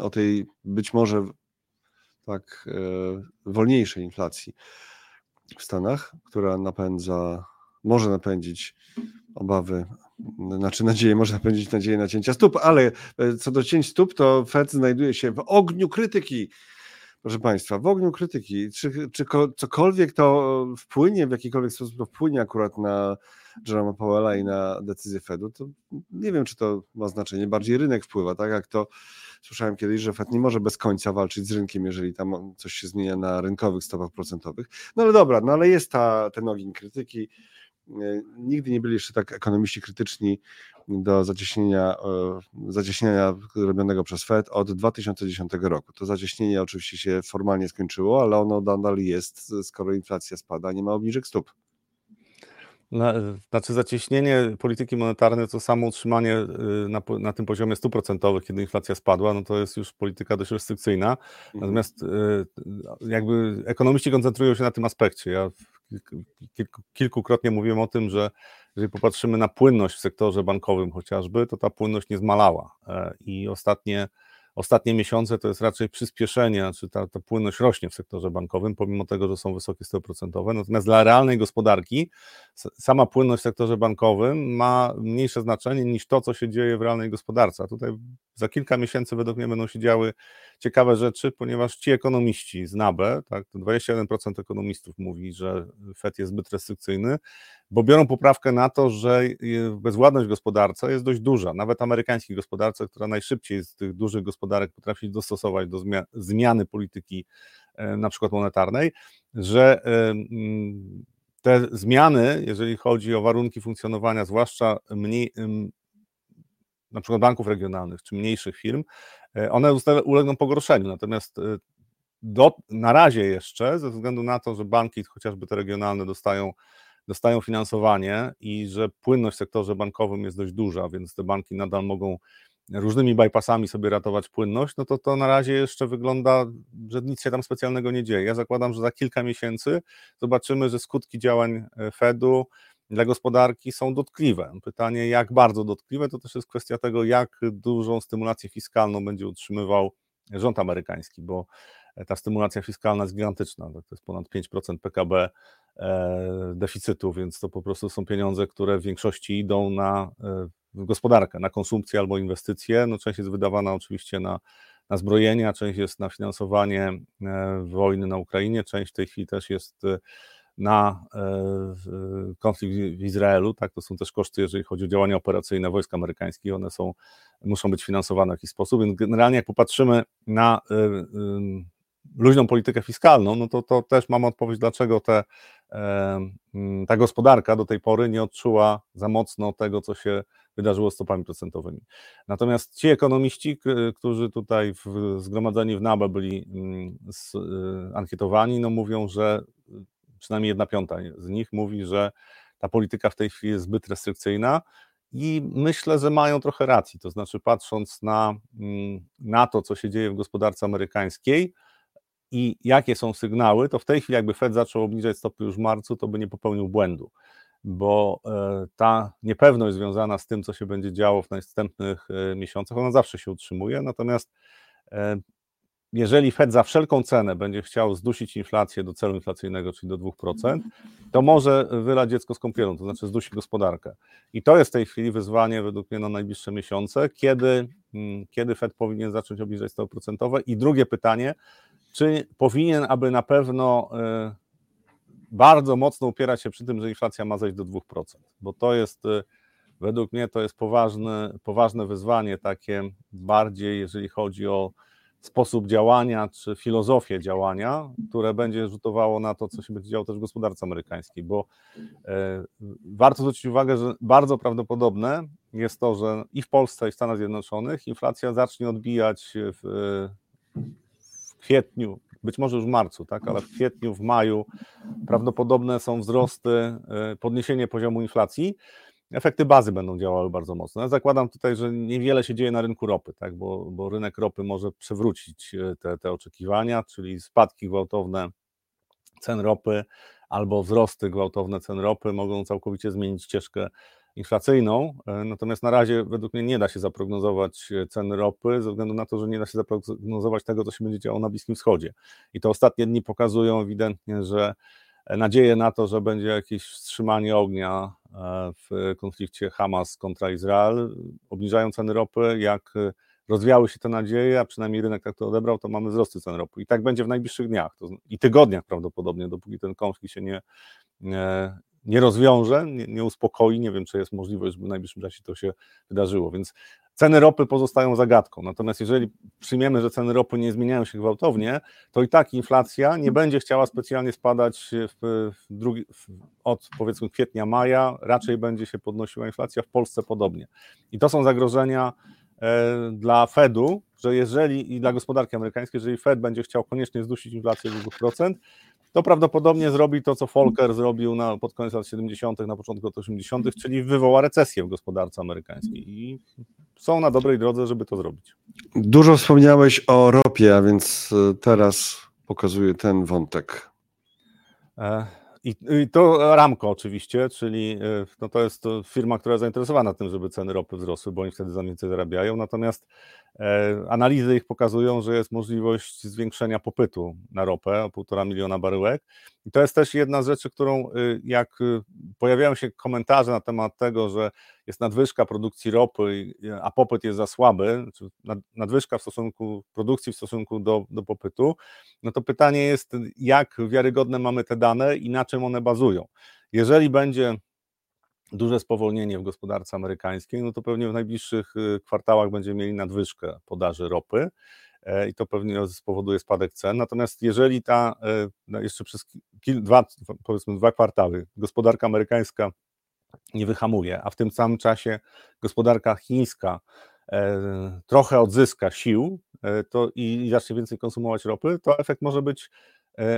S1: o tej być może tak wolniejszej inflacji w Stanach, która napędza, może napędzić obawy znaczy nadzieję, można powiedzieć nadzieję na cięcia stóp, ale e, co do cięć stóp, to Fed znajduje się w ogniu krytyki. Proszę Państwa, w ogniu krytyki. Czy, czy cokolwiek to wpłynie, w jakikolwiek sposób to wpłynie akurat na Jeroma Powella i na decyzję Fedu, to nie wiem, czy to ma znaczenie. Bardziej rynek wpływa, tak jak to słyszałem kiedyś, że Fed nie może bez końca walczyć z rynkiem, jeżeli tam coś się zmienia na rynkowych stopach procentowych. No ale dobra, no ale jest ta, ten ogień krytyki. E, nigdy nie byli jeszcze tak ekonomiści krytyczni do zacieśnienia, e, zacieśnienia robionego przez Fed od 2010 roku. To zacieśnienie oczywiście się formalnie skończyło, ale ono nadal jest, skoro inflacja spada, nie ma obniżek stóp.
S3: Na, znaczy zacieśnienie polityki monetarnej to samo utrzymanie y, na, na tym poziomie stuprocentowych, kiedy inflacja spadła, no to jest już polityka dość restrykcyjna. Mhm. Natomiast y, jakby ekonomiści koncentrują się na tym aspekcie. Ja kilku, kilkukrotnie mówiłem o tym, że jeżeli popatrzymy na płynność w sektorze bankowym chociażby, to ta płynność nie zmalała e, i ostatnie ostatnie miesiące to jest raczej przyspieszenie, znaczy ta, ta płynność rośnie w sektorze bankowym, pomimo tego, że są wysokie stopy procentowe. Natomiast dla realnej gospodarki sama płynność w sektorze bankowym ma mniejsze znaczenie niż to, co się dzieje w realnej gospodarce. A tutaj za kilka miesięcy według mnie będą się działy ciekawe rzeczy, ponieważ ci ekonomiści z NABE, tak, 21% ekonomistów mówi, że FED jest zbyt restrykcyjny, bo biorą poprawkę na to, że bezwładność gospodarcza jest dość duża. Nawet amerykańskiej gospodarce, która najszybciej z tych dużych gospodarek potrafi dostosować do zmiany polityki e, na przykład monetarnej, że e, te zmiany, jeżeli chodzi o warunki funkcjonowania, zwłaszcza mniej, na przykład banków regionalnych czy mniejszych firm, e, one ulegną pogorszeniu. Natomiast do, na razie jeszcze, ze względu na to, że banki, chociażby te regionalne, dostają dostają finansowanie i że płynność w sektorze bankowym jest dość duża, więc te banki nadal mogą różnymi bypassami sobie ratować płynność, no to to na razie jeszcze wygląda, że nic się tam specjalnego nie dzieje. Ja zakładam, że za kilka miesięcy zobaczymy, że skutki działań e, Fedu dla gospodarki są dotkliwe. Pytanie, jak bardzo dotkliwe, to też jest kwestia tego, jak dużą stymulację fiskalną będzie utrzymywał rząd amerykański, bo ta stymulacja fiskalna jest gigantyczna, to jest ponad 5% PKB e, deficytu, więc to po prostu są pieniądze, które w większości idą na e, gospodarkę, na konsumpcję albo inwestycje. No, część jest wydawana oczywiście na, na zbrojenie, a część jest na finansowanie e, wojny na Ukrainie, część w tej chwili też jest na konflikt w Izraelu, tak, to są też koszty, jeżeli chodzi o działania operacyjne wojsk amerykańskich, one są, muszą być finansowane w jakiś sposób, więc generalnie jak popatrzymy na luźną politykę fiskalną, no to, to też mam odpowiedź, dlaczego te, ta gospodarka do tej pory nie odczuła za mocno tego, co się wydarzyło z stopami procentowymi. Natomiast ci ekonomiści, którzy tutaj w, zgromadzeni w NABE byli ankietowani, no mówią, że przynajmniej jedna piąta z nich mówi, że ta polityka w tej chwili jest zbyt restrykcyjna, i myślę, że mają trochę racji. To znaczy, patrząc na, mm, na to, co się dzieje w gospodarce amerykańskiej, i jakie są sygnały, to w tej chwili jakby Fed zaczął obniżać stopy już w marcu, to by nie popełnił błędu, bo e, ta niepewność związana z tym, co się będzie działo w następnych e, miesiącach, ona zawsze się utrzymuje, natomiast e, jeżeli Fed za wszelką cenę będzie chciał zdusić inflację do celu inflacyjnego, czyli do 2%, to może wylać dziecko z kąpielą, to znaczy zdusi gospodarkę. I to jest w tej chwili wyzwanie według mnie na najbliższe miesiące, kiedy, mm, kiedy Fed powinien zacząć obniżać stopy procentowe. I drugie pytanie, czy powinien, aby na pewno y, bardzo mocno upierać się przy tym, że inflacja ma zejść do 2%, bo to jest y, według mnie to jest poważne, poważne wyzwanie, takie bardziej, jeżeli chodzi o sposób działania czy filozofię działania, które będzie rzutowało na to, co się będzie działo też w gospodarce amerykańskiej, bo e, warto zwrócić uwagę, że bardzo prawdopodobne jest to, że i w Polsce, i w Stanach Zjednoczonych inflacja zacznie odbijać w, w kwietniu, być może już w marcu, tak, ale w kwietniu, w maju prawdopodobne są wzrosty, e, podniesienie poziomu inflacji, efekty bazy będą działały bardzo mocno. Ja zakładam tutaj, że niewiele się dzieje na rynku ropy, tak, bo, bo rynek ropy może przewrócić e, te, te oczekiwania, czyli spadki gwałtowne cen ropy albo wzrosty gwałtowne cen ropy mogą całkowicie zmienić ścieżkę inflacyjną. E, natomiast na razie według mnie nie da się zaprognozować e, cen ropy, ze względu na to, że nie da się zaprognozować tego, co się będzie działo na Bliskim Wschodzie. I to ostatnie dni pokazują ewidentnie, że nadzieję na to, że będzie jakieś wstrzymanie ognia e, w konflikcie Hamas kontra Izrael, obniżają ceny ropy. Jak rozwiały się te nadzieje, a przynajmniej rynek tak to odebrał, to mamy wzrosty cen ropy. I tak będzie w najbliższych dniach i tygodniach prawdopodobnie, dopóki ten konflikt się nie, nie, nie rozwiąże, nie, nie, uspokoi. Nie wiem, czy jest możliwość, żeby w najbliższym czasie to się wydarzyło. Więc Ceny ropy pozostają zagadką, natomiast jeżeli przyjmiemy, że ceny ropy nie zmieniają się gwałtownie, to i tak inflacja nie będzie chciała specjalnie spadać w, w drugi, w, od powiedzmy kwietnia, maja, raczej będzie się podnosiła inflacja w Polsce podobnie. I to są zagrożenia e, dla Fedu, że jeżeli i dla gospodarki amerykańskiej, jeżeli Fed będzie chciał koniecznie zdusić inflację do 2%, to prawdopodobnie zrobi to, co Volcker zrobił na, pod koniec lat 70., na początku lat 80., czyli wywoła recesję w gospodarce amerykańskiej. I są na dobrej drodze, żeby to zrobić.
S1: Dużo wspomniałeś o ropie, a więc e, teraz pokazuję ten wątek.
S3: E, I, I, to Ramko oczywiście, czyli e, no to jest firma, która jest zainteresowana tym, żeby ceny ropy wzrosły, bo oni wtedy za więcej zarabiają. Natomiast analizy ich pokazują, że jest możliwość zwiększenia popytu na ropę o półtora miliona baryłek. I to jest też jedna z rzeczy, którą y, jak y, pojawiają się komentarze na temat tego, że jest nadwyżka produkcji ropy, a popyt jest za słaby, czy nadwyżka w stosunku produkcji w stosunku do, do popytu, no to pytanie jest, jak wiarygodne mamy te dane i na czym one bazują. Jeżeli będzie duże spowolnienie w gospodarce amerykańskiej, no to pewnie w najbliższych y, kwartałach będziemy mieli nadwyżkę podaży ropy e, i to pewnie spowoduje spadek cen. Natomiast jeżeli ta e, no jeszcze przez kil, dwa, powiedzmy dwa kwartały gospodarka amerykańska nie wyhamuje, a w tym samym czasie gospodarka chińska e, trochę odzyska sił to i, zacznie więcej konsumować ropy, to efekt może być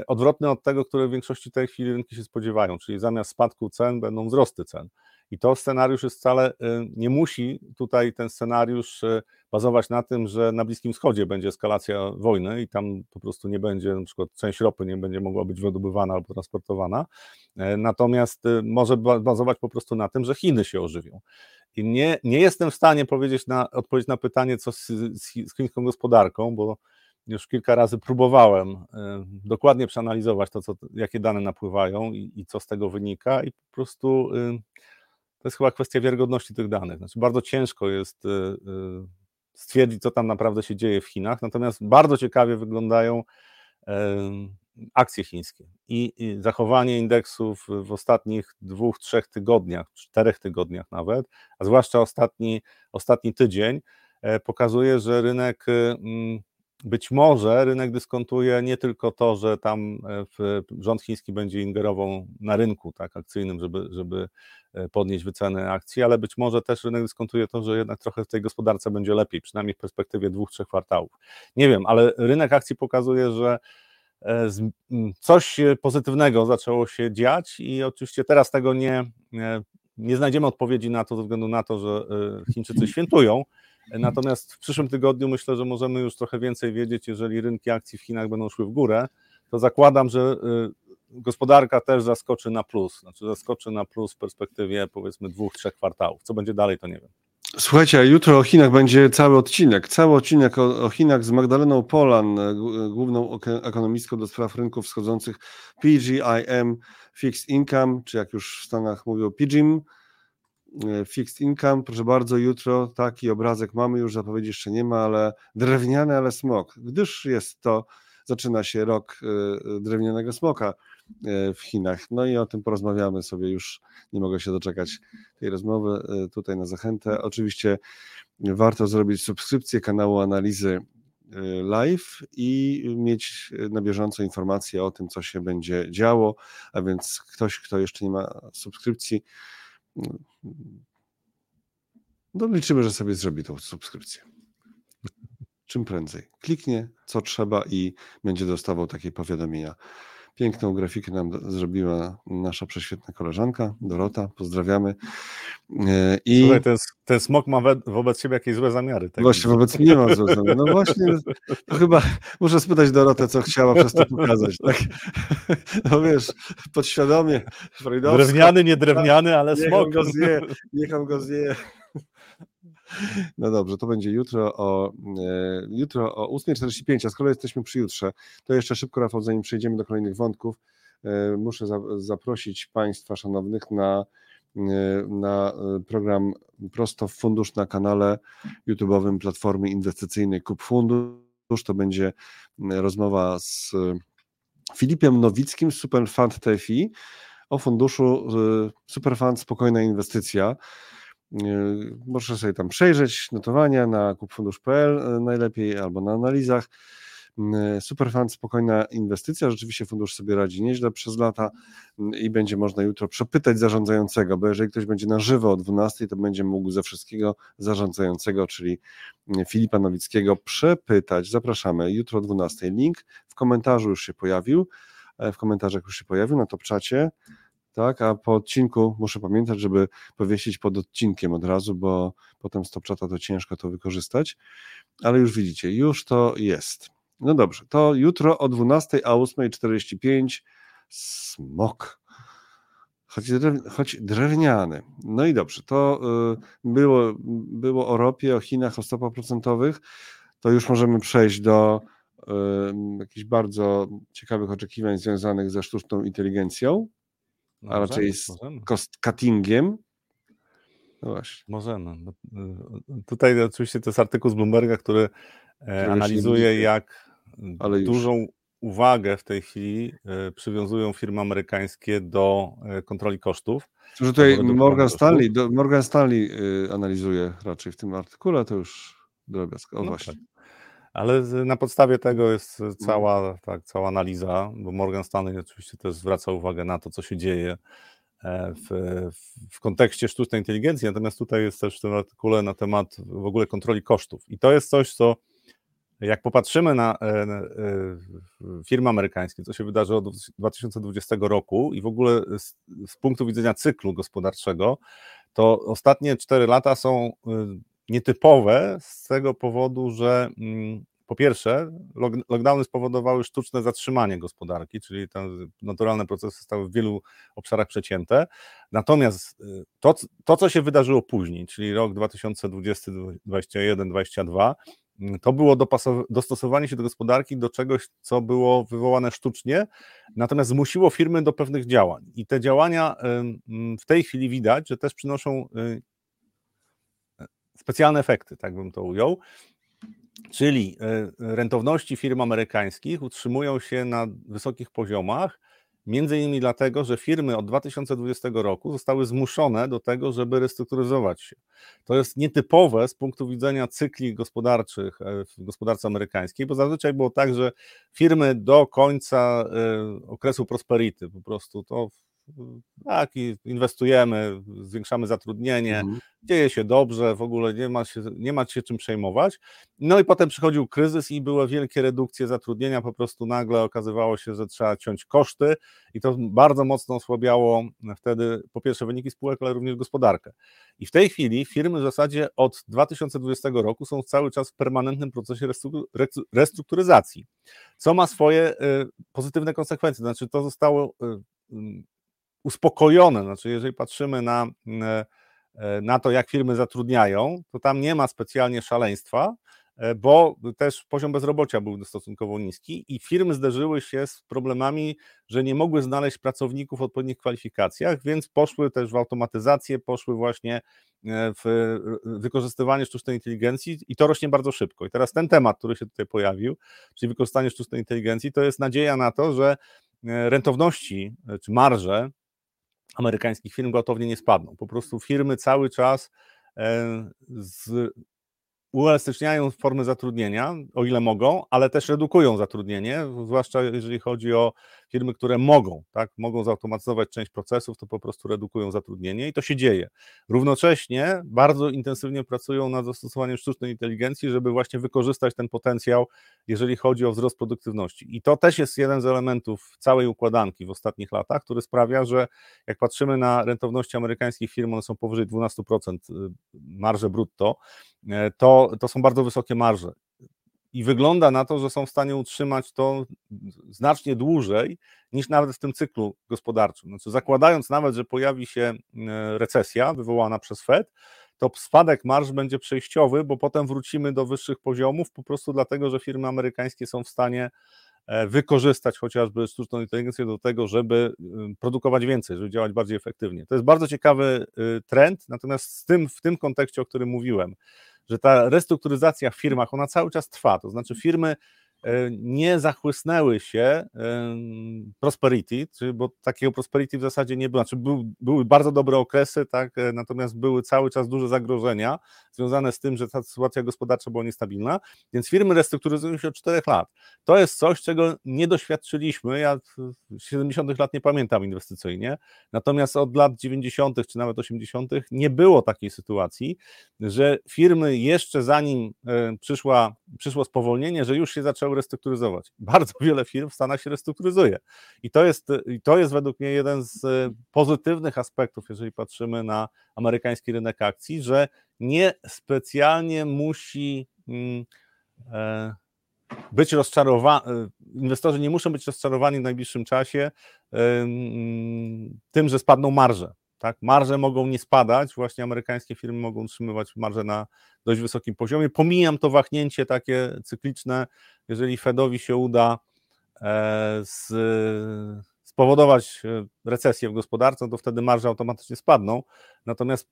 S3: odwrotny od tego, które w większości tej chwili rynki się spodziewają, czyli zamiast spadku cen będą wzrosty cen. I to scenariusz jest wcale, y, nie musi tutaj ten scenariusz y, bazować na tym, że na Bliskim Wschodzie będzie eskalacja wojny i tam po prostu nie będzie, na przykład część ropy nie będzie mogła być wydobywana albo transportowana. E, natomiast y, może bazować po prostu na tym, że Chiny się ożywią. I nie, nie jestem w stanie powiedzieć na, odpowiedzieć na pytanie, co z, z, chińską gospodarką, bo już kilka razy próbowałem dokładnie przeanalizować to, co, jakie dane napływają i, i co z tego wynika, i po prostu to jest chyba kwestia wiarygodności tych danych. Znaczy bardzo ciężko jest y, y, stwierdzić, co tam naprawdę się dzieje w Chinach, natomiast bardzo ciekawie wyglądają akcje chińskie i, zachowanie indeksów w ostatnich dwóch, trzech tygodniach, czterech tygodniach nawet, a zwłaszcza ostatni, ostatni tydzień e, pokazuje, że rynek y, być może rynek dyskontuje nie tylko to, że tam e, rząd chiński będzie ingerował na rynku tak, akcyjnym, żeby, żeby e, podnieść wyceny akcji, ale być może też rynek dyskontuje to, że jednak trochę w tej gospodarce będzie lepiej, przynajmniej w perspektywie dwóch, trzech kwartałów. Nie wiem, ale rynek akcji pokazuje, że e, coś pozytywnego zaczęło się dziać i oczywiście teraz tego nie, nie znajdziemy odpowiedzi na to ze względu na to, że Chińczycy świętują, Natomiast w przyszłym tygodniu myślę, że możemy już trochę więcej wiedzieć, jeżeli rynki akcji w Chinach będą szły w górę, to zakładam, że y, gospodarka też zaskoczy na plus, znaczy zaskoczy na plus w perspektywie powiedzmy dwóch, trzech kwartałów. Co będzie dalej, to nie wiem.
S1: Słuchajcie, jutro o Chinach będzie cały odcinek. Cały odcinek o, o Chinach z Magdaleną Polan, e, główną ekonomistką do spraw rynków wschodzących PGIM Fixed Income, czy jak już w Stanach mówią PGIM e, Fixed Income. Proszę bardzo, jutro taki obrazek mamy, już zapowiedzi jeszcze nie ma, ale drewniany, ale smok. Gdyż jest to, zaczyna się rok e, drewnianego smoka E, w Chinach. No i o tym porozmawiamy sobie już. Nie mogę się doczekać tej rozmowy e, tutaj na zachętę. Oczywiście warto zrobić subskrypcję kanału analizy e, live i mieć na bieżąco informacje o tym, co się będzie działo. A więc ktoś, kto jeszcze nie ma subskrypcji, no liczymy, że sobie zrobi tą subskrypcję. Czym prędzej. Kliknie, co trzeba i będzie dostawał takie powiadomienia. Piękną grafikę nam zrobiła nasza prześwietna koleżanka Dorota. Pozdrawiamy.
S3: E, I... Słuchaj, ten, ten smok ma we, wobec siebie jakieś złe zamiary.
S1: Tak? Właśnie wobec mnie ma złe zamiary. No właśnie, to chyba muszę spytać Dorotę, co chciała przez to pokazać. Tak? No wiesz, podświadomie.
S3: Drewniany, nie drewniany, ale
S1: niech
S3: smok.
S1: go zje, niech on go zje. No dobrze, to będzie jutro o, e, jutro o 8.45, a skoro jesteśmy przy jutrze, to jeszcze szybko, Rafał, zanim przejdziemy do kolejnych wątków, e, muszę za, zaprosić Państwa szanownych na, e, na program Prosto w Fundusz na kanale YouTube'owym Platformy Inwestycyjnej Kup Fundusz. To będzie rozmowa z Filipem Nowickim z Superfund TFI o funduszu Superfund Spokojna Inwestycja. Możesz sobie tam przejrzeć notowania na kupfundusz.pl e, najlepiej albo na analizach. Superfund, spokojna inwestycja. Rzeczywiście fundusz sobie radzi nieźle przez lata i będzie można jutro przepytać zarządzającego, bo jeżeli ktoś będzie na żywo o 12, to będzie mógł ze wszystkiego zarządzającego, czyli Filipa Nowickiego, przepytać. Zapraszamy jutro o 12. Link w komentarzu już się pojawił. E, w komentarzach już się pojawił na top czacie tak? A po odcinku muszę pamiętać, żeby powiesić pod odcinkiem od razu, bo potem z Topchata to ciężko to wykorzystać, ale już widzicie, już to jest. No dobrze, to jutro o 12, a 8.45 smok. Choć, drew, choć drewniany. No i dobrze, to y, było, było o ropie, o Chinach, o stopach procentowych. To już możemy przejść do y, jakichś bardzo ciekawych oczekiwań związanych ze sztuczną inteligencją no a raczej z cost cuttingiem.
S3: No właśnie. Możemy. No, tutaj oczywiście to jest artykuł z Bloomberga, który e, analizuje, jak dużą uwagę w tej chwili e, przywiązują firmy amerykańskie do e, kontroli kosztów.
S1: Że tutaj Morgan Stanley, Morgan Stanley analizuje raczej w tym artykule, to już drobiazg. O no właśnie. Tak.
S3: Ale na podstawie tego jest mhm. cała, tak, cała analiza, bo Morgan Stanley oczywiście też zwraca uwagę na to, co się dzieje e, w, w kontekście sztucznej inteligencji, natomiast tutaj jest też w tym artykule na temat w ogóle kontroli kosztów. I to jest coś, co jak popatrzymy na e, e, firmy amerykańskie, co się wydarzy od 2020 roku i w ogóle z, z punktu widzenia cyklu gospodarczego, to ostatnie 4 lata są nietypowe z tego powodu, że mm, po pierwsze, lockdowny spowodowały sztuczne zatrzymanie gospodarki, czyli te naturalne procesy zostały w wielu obszarach przecięte. Natomiast y, to, to co się wydarzyło później, czyli rok 2020, 2021, 2022, to było dostosowanie się do gospodarki do czegoś, co było wywołane sztucznie, natomiast zmusiło firmy do pewnych działań. I te działania w tej chwili widać, że też przynoszą y, specjalne efekty, tak bym to ujął. Czyli e, rentowności firm amerykańskich utrzymują się na wysokich poziomach, między innymi dlatego, że firmy od 2020 roku zostały zmuszone do tego, żeby restrukturyzować się. To jest nietypowe z punktu widzenia cykli gospodarczych e, w gospodarce amerykańskiej, bo zazwyczaj było tak, że firmy do końca e, okresu prosperity po prostu to tak, i inwestujemy, zwiększamy zatrudnienie, mhm. dzieje się dobrze, w ogóle nie ma, się, nie ma się czym przejmować. No i potem przychodził kryzys i były wielkie redukcje zatrudnienia, po prostu nagle okazywało się, że trzeba ciąć koszty i to bardzo mocno osłabiało wtedy po pierwsze wyniki spółek, ale również gospodarkę. I w tej chwili firmy w zasadzie od 2020 roku są cały czas w permanentnym procesie restrukturyzacji, co ma swoje y, pozytywne konsekwencje. Znaczy, to zostało y, uspokojone. Znaczy, jeżeli patrzymy na, na to, jak firmy zatrudniają, to tam nie ma specjalnie szaleństwa, E, bo też poziom bezrobocia był stosunkowo niski i firmy zderzyły się z problemami, że nie mogły znaleźć pracowników o odpowiednich kwalifikacjach, więc poszły też w automatyzację, poszły właśnie e, w wykorzystywanie sztucznej inteligencji i to rośnie bardzo szybko. I teraz ten temat, który się tutaj pojawił, czyli wykorzystanie sztucznej inteligencji, to jest nadzieja na to, że e, rentowności czy marże amerykańskich firm gwałtownie nie spadną. Po prostu firmy cały czas z uelastyczniają formy zatrudnienia, o ile mogą, ale też redukują zatrudnienie, zwłaszcza jeżeli chodzi o firmy, które mogą, tak, mogą zautomatyzować część procesów, to po prostu redukują zatrudnienie i to się dzieje. Równocześnie bardzo intensywnie pracują nad zastosowaniem sztucznej inteligencji, żeby właśnie wykorzystać ten potencjał, jeżeli chodzi o wzrost produktywności. I to też jest jeden z elementów całej układanki w ostatnich latach, który sprawia, że jak patrzymy na rentowności amerykańskich firm, one są powyżej 12% y, marże brutto, to, to są bardzo wysokie marże i wygląda na to, że są w stanie utrzymać to znacznie dłużej niż nawet w tym cyklu gospodarczym. Znaczy, zakładając nawet, że pojawi się e, recesja wywołana przez Fed, to spadek marsz będzie przejściowy, bo potem wrócimy do wyższych poziomów, po prostu dlatego, że firmy amerykańskie są w stanie e, wykorzystać chociażby sztuczną inteligencję do tego, żeby produkować więcej, żeby działać bardziej efektywnie. To jest bardzo ciekawy trend, natomiast z tym, w tym kontekście, o którym mówiłem, że ta restrukturyzacja w firmach, ona cały czas trwa, to znaczy firmy nie zachłysnęły się prosperity, bo takiego prosperity w zasadzie nie było. Znaczy był, były bardzo dobre okresy, tak, e, natomiast były cały czas duże zagrożenia związane z tym, że ta sytuacja gospodarcza była niestabilna, więc firmy restrukturyzują się od czterech lat. To jest coś, czego nie doświadczyliśmy. Ja 70 lat nie pamiętam inwestycyjnie, natomiast od lat 90. czy nawet 80. nie było takiej sytuacji, że firmy jeszcze zanim e, przyszła, przyszło spowolnienie, że już się zaczęły restrukturyzować. Bardzo wiele firm w Stanach się restrukturyzuje. I to jest, i to jest według mnie jeden z e, pozytywnych aspektów, jeżeli patrzymy na amerykański rynek akcji, że nie specjalnie musi mm, e, być rozczarowani, e, inwestorzy nie muszą być rozczarowani w najbliższym czasie mm, tym, że spadną marże. Tak? Marże mogą nie spadać, właśnie amerykańskie firmy mogą utrzymywać marże na dość wysokim poziomie. Pomijam to wahnięcie takie cykliczne, jeżeli Fedowi się uda e, z, spowodować e, recesję w gospodarce, to wtedy marże automatycznie spadną. Natomiast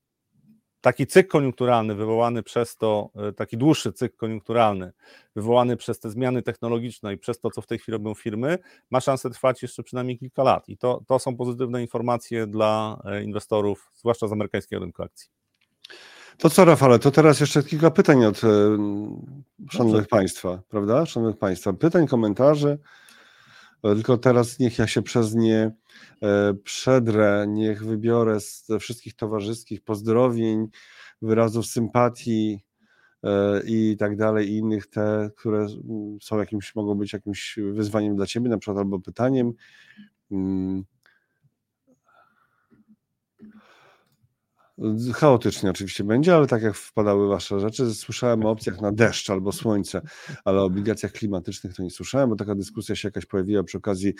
S3: taki cykl koniunkturalny wywołany przez to, e, taki dłuższy cykl koniunkturalny wywołany przez te zmiany technologiczne i przez to, co w tej chwili robią firmy, ma szansę trwać jeszcze przynajmniej kilka lat. I to, to są pozytywne informacje dla inwestorów, zwłaszcza z amerykańskiego rynku akcji.
S1: To co, Rafale, to teraz jeszcze kilka pytań od e, szanownych Państwa, prawda? Szanownych Państwa, pytań, komentarzy. Tylko teraz niech ja się przez nie e, przedrę, niech wybiorę ze wszystkich towarzyskich pozdrowień, wyrazów sympatii e, i tak dalej, i innych te, które są jakimś, mogą być jakimś wyzwaniem dla Ciebie, na przykład albo pytaniem. Chaotycznie oczywiście będzie, ale tak jak wpadały wasze rzeczy, słyszałem o opcjach na deszcz albo słońce, ale o obligacjach klimatycznych to nie słyszałem, bo taka dyskusja się jakaś pojawiła przy okazji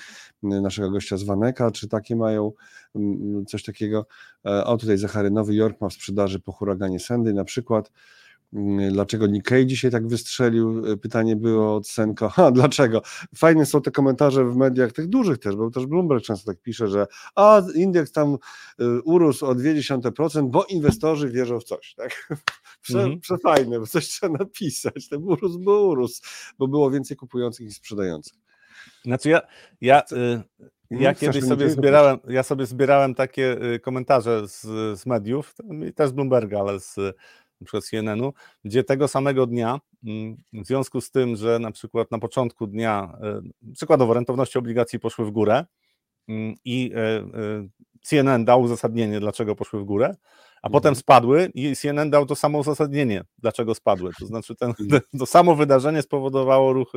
S1: naszego gościa z Waneka, czy takie mają coś takiego. E, o tutaj Zachary, Nowy Jork ma w sprzedaży po huraganie Sandy na przykład. Mm, dlaczego Nikkei dzisiaj tak wystrzelił? E, pytanie było od Senko. Ha, dlaczego? Fajne są te komentarze w mediach, tych dużych też, bo też Bloomberg często tak pisze, że a indeks tam e, urósł o 0,2%, bo inwestorzy wierzą w coś. Tak? Prze, mhm. Przefajne, bo coś trzeba napisać. Ten urósł, bo urósł, bo było więcej kupujących niż sprzedających.
S3: Znaczy ja, ja, y, ja kiedyś sobie zbierałem, ja sobie zbierałem takie y, komentarze z, z mediów, też z Bloomberga, ale z przykład CNN-u, gdzie tego samego dnia, mm, w związku z tym, że na przykład na początku dnia, e, przykładowo rentowności obligacji poszły w górę mm, i e, e, CNN dał uzasadnienie, dlaczego poszły w górę, a mhm. potem spadły i CNN dał to samo uzasadnienie, dlaczego spadły. To znaczy ten, mhm. to samo wydarzenie spowodowało ruch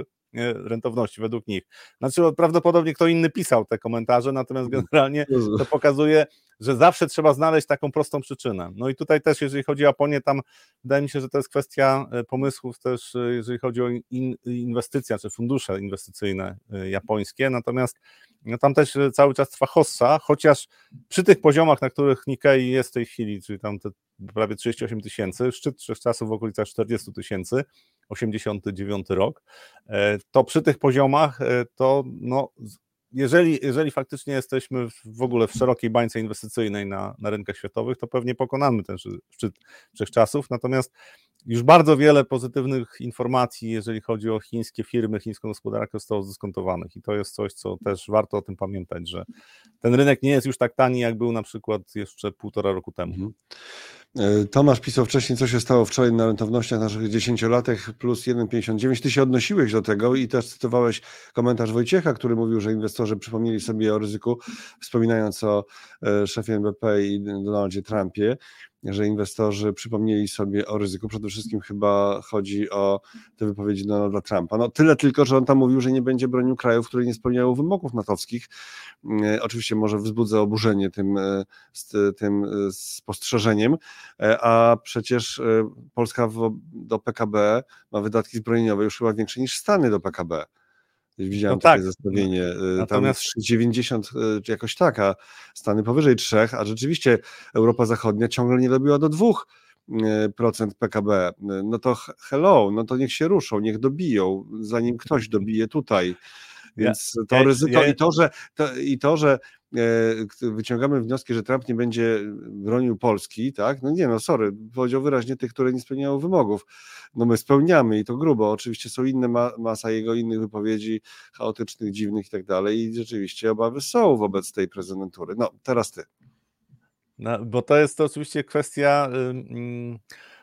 S3: rentowności według nich. Znaczy prawdopodobnie kto inny pisał te komentarze, natomiast mhm. generalnie to pokazuje, że zawsze trzeba znaleźć taką prostą przyczynę. No i tutaj też, jeżeli chodzi o Japonię, tam wydaje mi się, że to jest kwestia e, pomysłów też, e, jeżeli chodzi o in, inwestycje, czy fundusze inwestycyjne e, japońskie, natomiast no tam też cały czas trwa hossa, chociaż przy tych poziomach, na których Nikkei jest w tej chwili, czyli tam te prawie 38 tysięcy, szczyt czasów w okolicach 40 tysięcy, 89 rok, to przy tych poziomach to no, jeżeli, jeżeli faktycznie jesteśmy w ogóle w szerokiej bańce inwestycyjnej na, na rynkach światowych, to pewnie pokonamy ten szczyt wszechczasów. Natomiast już bardzo wiele pozytywnych informacji, jeżeli chodzi o chińskie firmy, chińską gospodarkę, zostało zdyskontowanych i to jest coś, co też warto o tym pamiętać, że ten rynek nie jest już tak tani, jak był na przykład jeszcze półtora roku temu.
S1: E, Tomasz pisał wcześniej, co się stało wczoraj na rentownościach naszych dziesięciolatek plus 1,59. Ty się odnosiłeś do tego i też cytowałeś komentarz Wojciecha, który mówił, że inwestorzy przypomnieli sobie o ryzyku, wspominając o e, szefie NBP i Donaldzie Trumpie że inwestorzy przypomnieli sobie o ryzyku. Przede wszystkim chyba chodzi o te wypowiedzi Donalda Trumpa. No tyle tylko, że on tam mówił, że nie będzie bronił krajów, które nie spełniają wymogów natowskich. E, oczywiście może wzbudza oburzenie tym, e, tym e, spostrzeżeniem, a przecież Polska do PKB ma wydatki zbrojeniowe już chyba większe niż Stany do PKB. Widziałem no takie tak. zestawienie. Y, Natomiast... Tam 90 y, czy jakoś tak, a Stany powyżej 3, a rzeczywiście Europa Zachodnia ciągle nie dobiła do 2% y, PKB. No to hello, no to niech się ruszą, niech dobiją, zanim ktoś dobije tutaj. Więc to ryzyko i to, że to, i to, że wyciągamy wnioski, że Trump nie będzie bronił Polski, tak? No nie, no sorry, powiedział wyraźnie tych, które nie spełniają wymogów. No my spełniamy i to grubo. Oczywiście są inne, ma, masa jego innych wypowiedzi chaotycznych, dziwnych i tak dalej i rzeczywiście obawy są wobec tej prezydentury. No, teraz ty.
S3: No, bo to jest to oczywiście kwestia... Yy,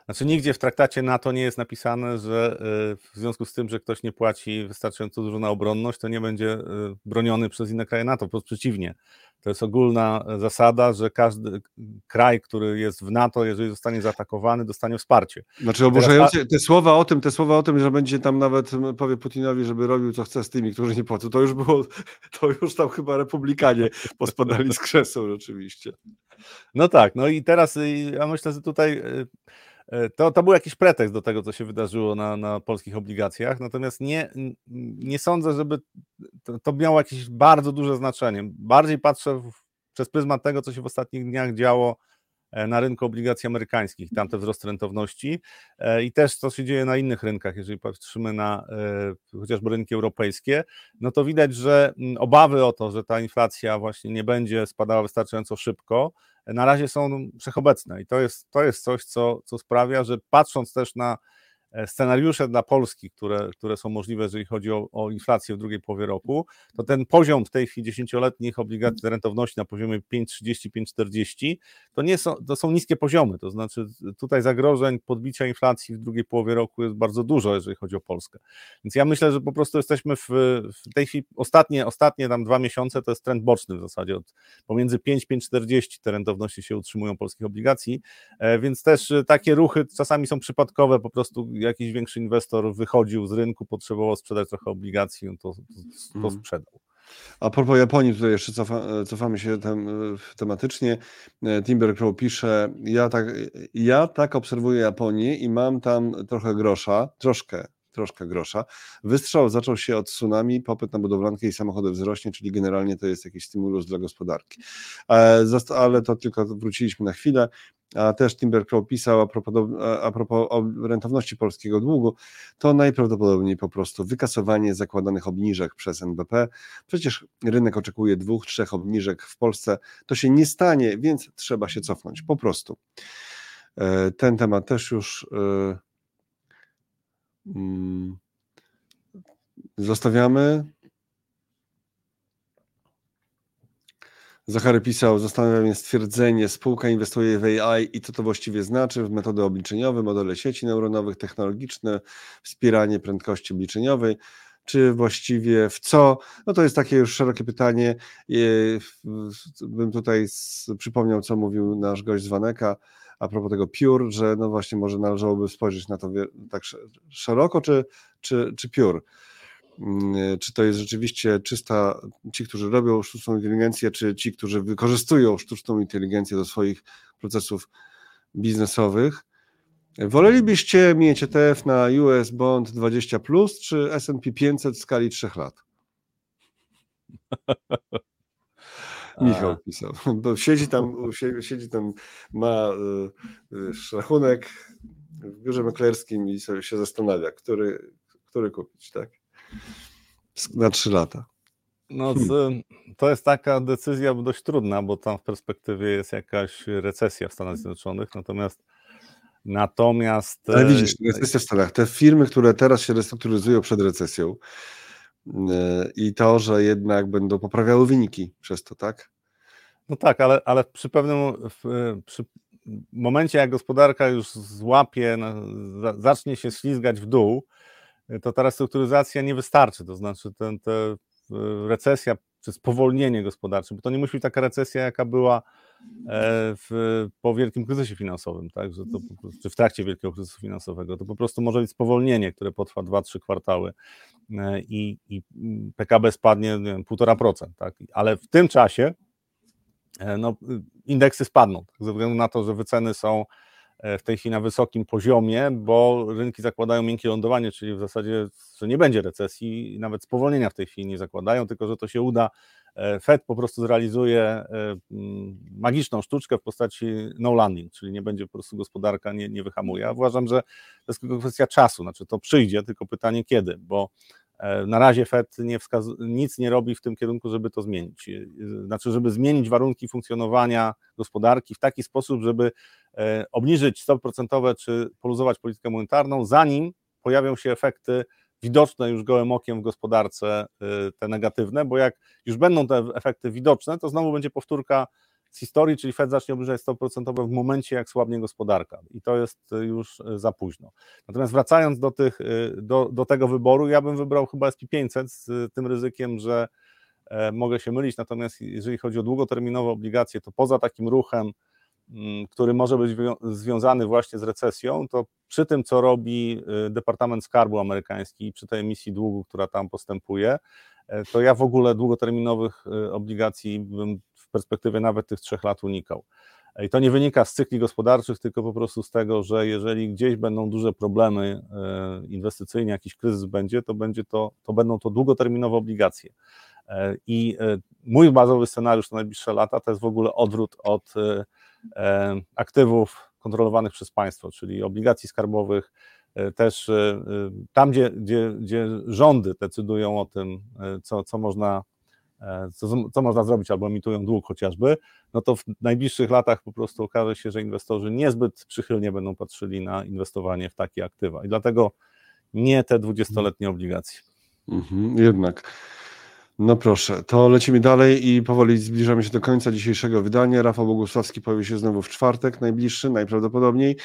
S3: znaczy nigdzie w traktacie NATO nie jest napisane, że y, w związku z tym, że ktoś nie płaci wystarczająco dużo na obronność, to nie będzie y, broniony przez inne kraje NATO. Po przeciwnie. To jest ogólna zasada, że każdy kraj, który jest w NATO, jeżeli zostanie zaatakowany, dostanie wsparcie.
S1: Znaczy oburzające te słowa o tym, te słowa o tym, że będzie tam nawet powie Putinowi, żeby robił co chce z tymi, którzy nie płacą, to już było, to już tam chyba republikanie pospadali z krzeseł rzeczywiście.
S3: No tak, no i teraz ja myślę, że tutaj y, to, to był jakiś pretekst do tego, co się wydarzyło na, na polskich obligacjach, natomiast nie, nie sądzę, żeby to, to miało jakieś bardzo duże znaczenie. Bardziej patrzę w, przez pryzmat tego, co się w ostatnich dniach działo na rynku obligacji amerykańskich, tamte wzrost rentowności e, i też co się dzieje na innych rynkach, jeżeli patrzymy na chociażby rynki europejskie, no to widać, że obawy o to, że ta inflacja właśnie nie będzie spadała wystarczająco szybko, na razie są wszechobecne i to jest, to jest coś, co, co sprawia, że patrząc też na E, scenariusze dla Polski, które, które są możliwe, jeżeli chodzi o, o inflację w drugiej połowie roku, to ten poziom w tej chwili dziesięcioletnich obligacji rentowności na poziomie 5,30-5,40 to nie są, to są niskie poziomy, to znaczy tutaj zagrożeń podbicia inflacji w drugiej połowie roku jest bardzo dużo, jeżeli chodzi o Polskę. Więc ja myślę, że po prostu jesteśmy w, w tej chwili, ostatnie, ostatnie tam dwa miesiące to jest trend boczny w zasadzie, od pomiędzy 5-5,40 te rentowności się utrzymują polskich obligacji, e, więc też takie ruchy czasami są przypadkowe, po prostu jakiś większy inwestor wychodził z rynku, potrzebował sprzedać trochę obligacji, on to, to, to mm. sprzedał.
S1: A propos Japonii, tutaj jeszcze cofa, cofamy się tem, tematycznie. Timber Crow pisze, ja tak, ja tak obserwuję Japonię i mam tam trochę grosza, troszkę, troszkę grosza. Wystrzał zaczął się od tsunami, popyt na budowlankę i samochody wzrośnie, czyli generalnie to jest jakiś stymulus dla gospodarki. E, ale to tylko wróciliśmy na chwilę a też Timbercrow pisał a propos, a propos rentowności polskiego długu, to najprawdopodobniej po prostu wykasowanie zakładanych obniżek przez NBP. Przecież rynek oczekuje dwóch, trzech obniżek w Polsce. To się nie stanie, więc trzeba się cofnąć po prostu. E, ten temat też już e, zostawiamy. Zachary pisał, zastanawia mnie stwierdzenie, spółka inwestuje w AI i co to właściwie znaczy, w metody obliczeniowe, modele sieci neuronowych, technologiczne, wspieranie prędkości obliczeniowej, czy właściwie w co? No to jest takie już szerokie pytanie. Bym tutaj przypomniał, co mówił nasz gość z Waneka a propos tego Pure, że no właśnie może należałoby spojrzeć na to tak szeroko, czy, czy, czy Pure. Mm, czy to jest rzeczywiście czysta, ci, którzy robią sztuczną inteligencję, czy ci, którzy wykorzystują sztuczną inteligencję do swoich procesów biznesowych. Wolelibyście mieć ETF na US Bond 20, czy SP 500 w skali 3 lat? Michał pisał, bo siedzi tam, siedzi tam, ma wiesz, rachunek w biurze maklerskim i sobie się zastanawia, który, który kupić, tak? Na trzy lata.
S3: No, to jest taka decyzja dość trudna, bo tam w perspektywie jest jakaś recesja w Stanach Zjednoczonych, natomiast natomiast...
S1: Ale widzisz, e, recesja w Stanach, te firmy, które teraz się restrukturyzują przed recesją i to, że jednak będą poprawiały wyniki przez to, tak?
S3: No tak, ale, ale przy pewnym przy momencie, jak gospodarka już złapie, zacznie się ślizgać w dół, to ta restrukturyzacja nie wystarczy. To znaczy, ten, te recesja czy spowolnienie gospodarcze, bo to nie musi być taka recesja, jaka była w, po wielkim kryzysie finansowym, tak, że to, czy w trakcie wielkiego kryzysu finansowego, to po prostu może być spowolnienie, które potrwa 2-3 kwartały e, i, i PKB spadnie 1,5%, tak, ale w tym czasie e, no, indeksy spadną, tak, ze względu na to, że wyceny są E, w tej chwili na wysokim poziomie, bo rynki zakładają miękkie lądowanie, czyli w zasadzie, że nie będzie recesji, nawet spowolnienia w tej chwili nie zakładają, tylko że to się uda. E, Fed po prostu zrealizuje e, magiczną sztuczkę w postaci no landing, czyli nie będzie po prostu gospodarka, nie, nie wyhamuje. Ja uważam, że to jest tylko kwestia czasu, znaczy to przyjdzie, tylko pytanie kiedy, bo na razie Fed nie nic nie robi w tym kierunku, żeby to zmienić. Znaczy, żeby zmienić warunki funkcjonowania gospodarki w taki sposób, żeby E, obniżyć stopy procentowe czy poluzować politykę monetarną, zanim pojawią się efekty widoczne już gołym okiem w gospodarce, e, te negatywne, bo jak już będą te efekty widoczne, to znowu będzie powtórka z historii, czyli Fed zacznie obniżać stopy procentowe w momencie, jak słabnie gospodarka i to jest już za późno. Natomiast wracając do, tych, e, do, do tego wyboru, ja bym wybrał chyba SP500 z tym ryzykiem, że mogę się mylić, natomiast jeżeli chodzi o długoterminowe obligacje, to poza takim ruchem który może być związany właśnie z recesją, to przy tym, co robi y, Departament Skarbu Amerykański, przy tej emisji długu, która tam postępuje, e, to ja w ogóle długoterminowych y, obligacji bym w perspektywie nawet tych trzech lat unikał. I to nie wynika z cykli gospodarczych, tylko po prostu z tego, że jeżeli gdzieś będą duże problemy e, inwestycyjne, jakiś kryzys będzie, to, będzie to, to będą to długoterminowe obligacje. E, I mój bazowy scenariusz na najbliższe lata to jest w ogóle odwrót od E, aktywów kontrolowanych przez państwo, czyli obligacji skarbowych, e, też e, tam, gdzie, gdzie, gdzie rządy decydują o tym, co, co, można, co, co można zrobić, albo emitują dług chociażby, no to w najbliższych latach po prostu okaże się, że inwestorzy niezbyt przychylnie będą patrzyli na inwestowanie w takie aktywa. I dlatego nie te dwudziestoletnie obligacje.
S1: Mhm, jednak. No proszę, to lecimy dalej i powoli zbliżamy się do końca dzisiejszego wydania. Rafał Bogusławski pojawi się znowu w czwartek, najbliższy najprawdopodobniej,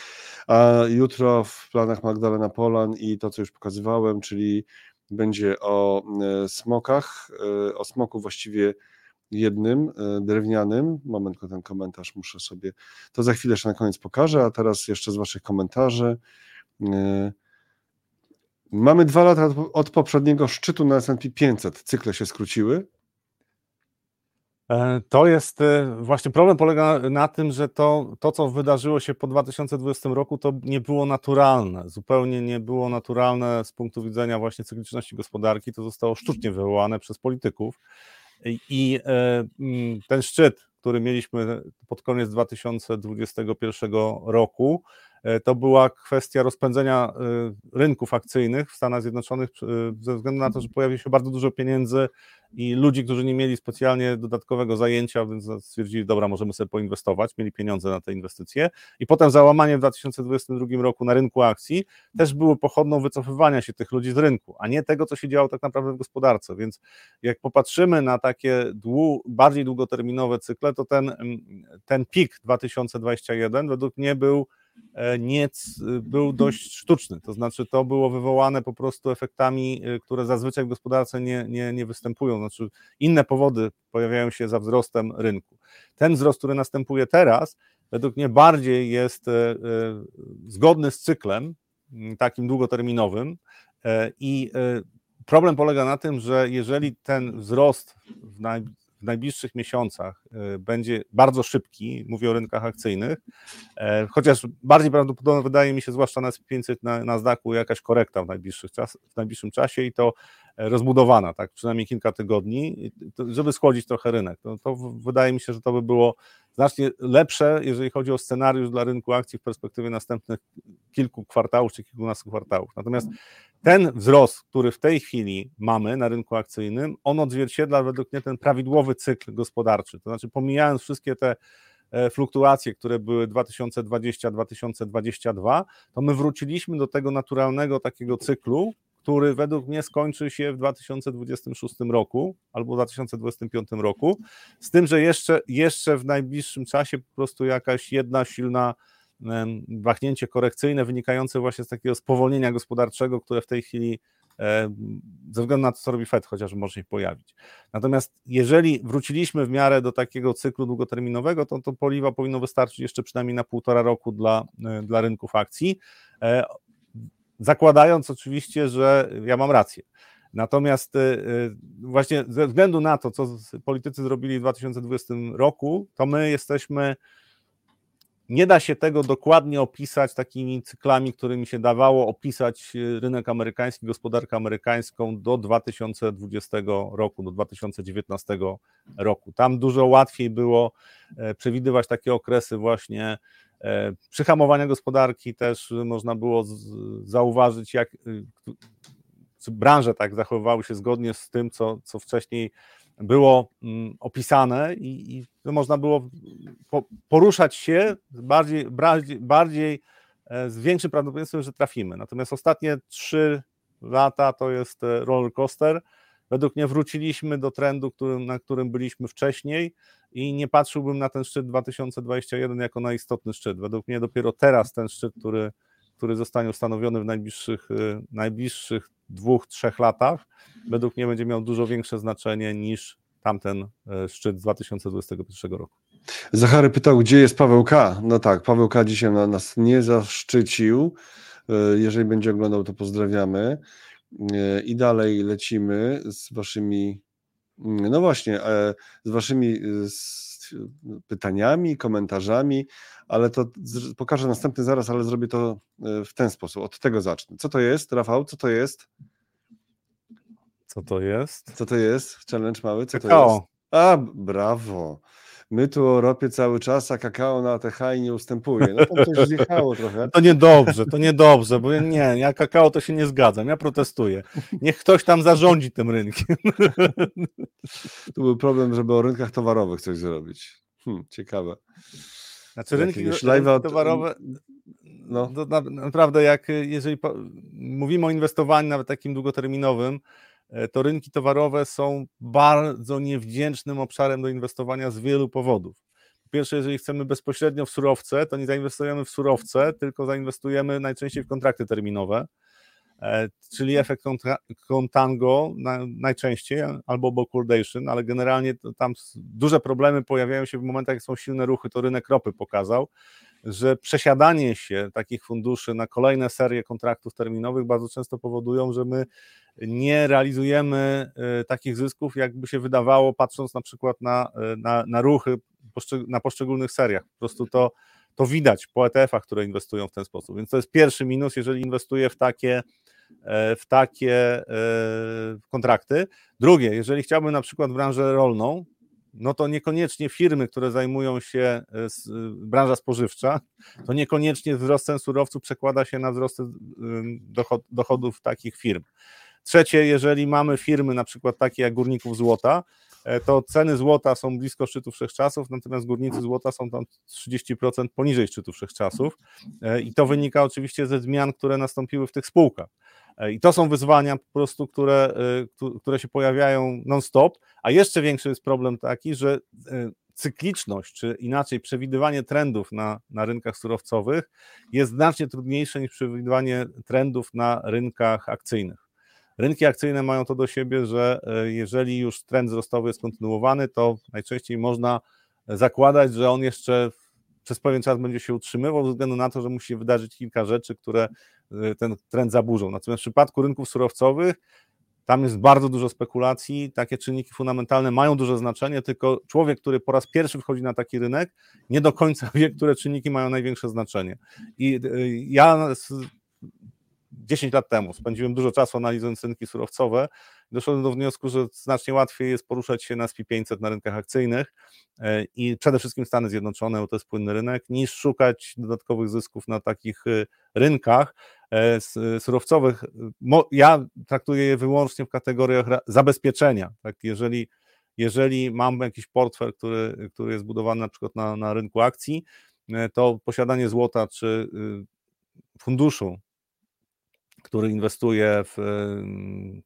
S1: a jutro w planach Magdalena Polan i to, co już pokazywałem, czyli będzie o e, smokach, e, o smoku właściwie jednym, e, drewnianym. Moment, ten komentarz muszę sobie, to za chwilę jeszcze na koniec pokażę, a teraz jeszcze z Waszych komentarzy. Mamy dwa lata od poprzedniego szczytu na S&P 500. Cykle się skróciły.
S3: E, to jest e, właśnie problem polega na tym, że to, to, co wydarzyło się po 2020 roku, to nie było naturalne. Zupełnie nie było naturalne z punktu widzenia właśnie cykliczności gospodarki. To zostało sztucznie wywołane przez polityków. I e, mm, ten szczyt, który mieliśmy pod koniec 2021 roku, to była kwestia rozpędzenia e, rynków akcyjnych w Stanach Zjednoczonych e, ze względu na to, że pojawiło się bardzo dużo pieniędzy i ludzi, którzy nie mieli specjalnie dodatkowego zajęcia, więc stwierdzili, dobra, możemy sobie poinwestować, mieli pieniądze na te inwestycje. I potem załamanie w 2022 roku na rynku akcji też było pochodną wycofywania się tych ludzi z rynku, a nie tego, co się działo tak naprawdę w gospodarce, więc jak popatrzymy na takie dłu, bardziej długoterminowe cykle, to ten, ten pik 2021 według mnie był E, niec był dość sztuczny, to znaczy to było wywołane po prostu efektami, e, które zazwyczaj w gospodarce nie, nie, nie występują, znaczy inne powody pojawiają się za wzrostem rynku. Ten wzrost, który następuje teraz, według mnie bardziej jest e, zgodny z cyklem takim długoterminowym i problem polega na tym, że jeżeli ten wzrost w naj, w najbliższych miesiącach e, będzie bardzo szybki, mówię o rynkach akcyjnych, e, chociaż bardziej prawdopodobne wydaje mi się, zwłaszcza na SP500 na, na jakaś korekta w, najbliższych czas, w najbliższym czasie i to rozbudowana, tak, przynajmniej kilka tygodni, żeby schłodzić trochę rynek. To wydaje mi się, że to by było znacznie lepsze, jeżeli chodzi o scenariusz dla rynku akcji w perspektywie następnych kilku kwartałów czy kilkunastu kwartałów. Natomiast ten wzrost, który w tej chwili mamy na rynku akcyjnym, on odzwierciedla według mnie ten prawidłowy cykl gospodarczy. To znaczy, pomijając wszystkie te e, fluktuacje, które były 2020-2022, to my wróciliśmy do tego naturalnego takiego cyklu, który według mnie skończy się w 2026 roku albo w 2025 roku, z tym, że jeszcze, jeszcze w najbliższym czasie po prostu jakaś jedna silna wahnięcie korekcyjne wynikające właśnie z takiego spowolnienia gospodarczego, które w tej chwili ze względu na to, co robi Fed, chociaż może się pojawić. Natomiast jeżeli wróciliśmy w miarę do takiego cyklu długoterminowego, to to poliwa powinno wystarczyć jeszcze przynajmniej na półtora roku dla, e, dla rynków akcji, e, zakładając oczywiście, że ja mam rację. Natomiast e, właśnie ze względu na to, co politycy zrobili w 2020 roku, to my jesteśmy nie da się tego dokładnie opisać takimi cyklami, którymi się dawało opisać e, rynek amerykański, gospodarkę amerykańską do 2020 roku, do 2019 roku. Tam dużo łatwiej było e, przewidywać takie okresy właśnie przyhamowania gospodarki, też można było zauważyć, jak branże tak zachowywały się zgodnie z tym, co, co wcześniej było mm, opisane i, i można było poruszać się bardziej, bardziej, bardziej e, z większym prawdopodobieństwem, że trafimy. Natomiast ostatnie trzy lata to jest e, roller coaster. Według mnie wróciliśmy do trendu, którym, na którym byliśmy wcześniej i nie patrzyłbym na ten szczyt 2021 jako na istotny szczyt. Według mnie dopiero teraz ten szczyt, który, który zostanie ustanowiony w najbliższych, e, najbliższych dwóch, trzech latach, według mnie będzie miał dużo większe znaczenie niż tamten e, szczyt z 2021 roku.
S1: Zachary pytał, gdzie jest Paweł K. No tak, Paweł K. dzisiaj nas nie zaszczycił. E, jeżeli będzie oglądał, to pozdrawiamy. E, I dalej lecimy z waszymi, mm, no właśnie, z waszymi pytaniami, komentarzami, ale to pokażę następny zaraz, ale zrobię to w ten sposób. Od tego zacznę. Co to jest, Rafał? Co to jest?
S3: Co to jest?
S1: Co to jest? Challenge mały? Co to jest? A, brawo. My tu o ropie cały czas, a kakao na ATH nie ustępuje. No to coś zjechało trochę.
S3: To niedobrze, to niedobrze, bo nie, ja kakao to się nie zgadzam, ja protestuję. Niech ktoś tam zarządzi tym rynkiem.
S1: Tu był problem, żeby o rynkach towarowych coś zrobić. Hm, ciekawe.
S3: Znaczy rynki, rynki towarowe, no. na, naprawdę jak jeżeli po, mówimy o inwestowaniu nawet takim długoterminowym, to rynki towarowe są bardzo niewdzięcznym obszarem do inwestowania z wielu powodów. Po pierwsze, jeżeli chcemy bezpośrednio w surowce, to nie zainwestujemy w surowce, tylko zainwestujemy najczęściej w kontrakty terminowe, e, czyli efekt contango najczęściej, albo backwardation, ale generalnie tam duże problemy pojawiają się w momentach, jak są silne ruchy, to rynek ropy pokazał, że przesiadanie się takich funduszy na kolejne serie kontraktów terminowych bardzo często powodują, że my nie realizujemy e, takich zysków, jakby się wydawało, patrząc na przykład na, e, na, na ruchy na poszczególnych seriach. Po prostu to, to widać po ETF-ach, które inwestują w ten sposób. Więc to jest pierwszy minus, jeżeli inwestuję w takie, e, w takie kontrakty. Drugie, jeżeli chciałbym na przykład branżę rolną, no to niekoniecznie firmy, które zajmują się branża spożywcza, to niekoniecznie wzrost cen surowców przekłada się na wzrost dochodów takich firm. Trzecie, jeżeli mamy firmy na przykład takie jak Górników Złota, e, to ceny złota są blisko szczytu wszechczasów, natomiast górnicy złota są tam 30% poniżej szczytu wszechczasów e, i to wynika oczywiście ze zmian, które nastąpiły w tych spółkach. E, I to są wyzwania po prostu, które, które się pojawiają non-stop, a jeszcze większy jest problem taki, że cykliczność, czy inaczej przewidywanie trendów na, na rynkach surowcowych jest znacznie trudniejsze niż przewidywanie trendów na rynkach akcyjnych. Rynki akcyjne mają to do siebie, że e, jeżeli już trend wzrostowy jest kontynuowany, to najczęściej można zakładać, że on jeszcze przez pewien czas będzie się utrzymywał, ze względu na to, że musi się wydarzyć kilka rzeczy, które e, ten trend zaburzą. Natomiast w przypadku rynków surowcowych tam jest bardzo dużo spekulacji, takie czynniki fundamentalne mają duże znaczenie, tylko człowiek, który po raz pierwszy wchodzi na taki rynek, nie do końca wie, które czynniki mają największe znaczenie. I e, ja 10 lat temu spędziłem dużo czasu analizując rynki surowcowe Doszedłem do wniosku, że znacznie łatwiej jest poruszać się na SP500 na rynkach akcyjnych e, i przede wszystkim Stany Zjednoczone, bo to jest płynny rynek, niż szukać dodatkowych zysków na takich e, rynkach surowcowych. Ja traktuję je wyłącznie w kategoriach zabezpieczenia. Tak? Jeżeli, jeżeli mam jakiś portfel, który, który jest budowany na przykład na, na rynku akcji, to posiadanie złota czy funduszu który inwestuje w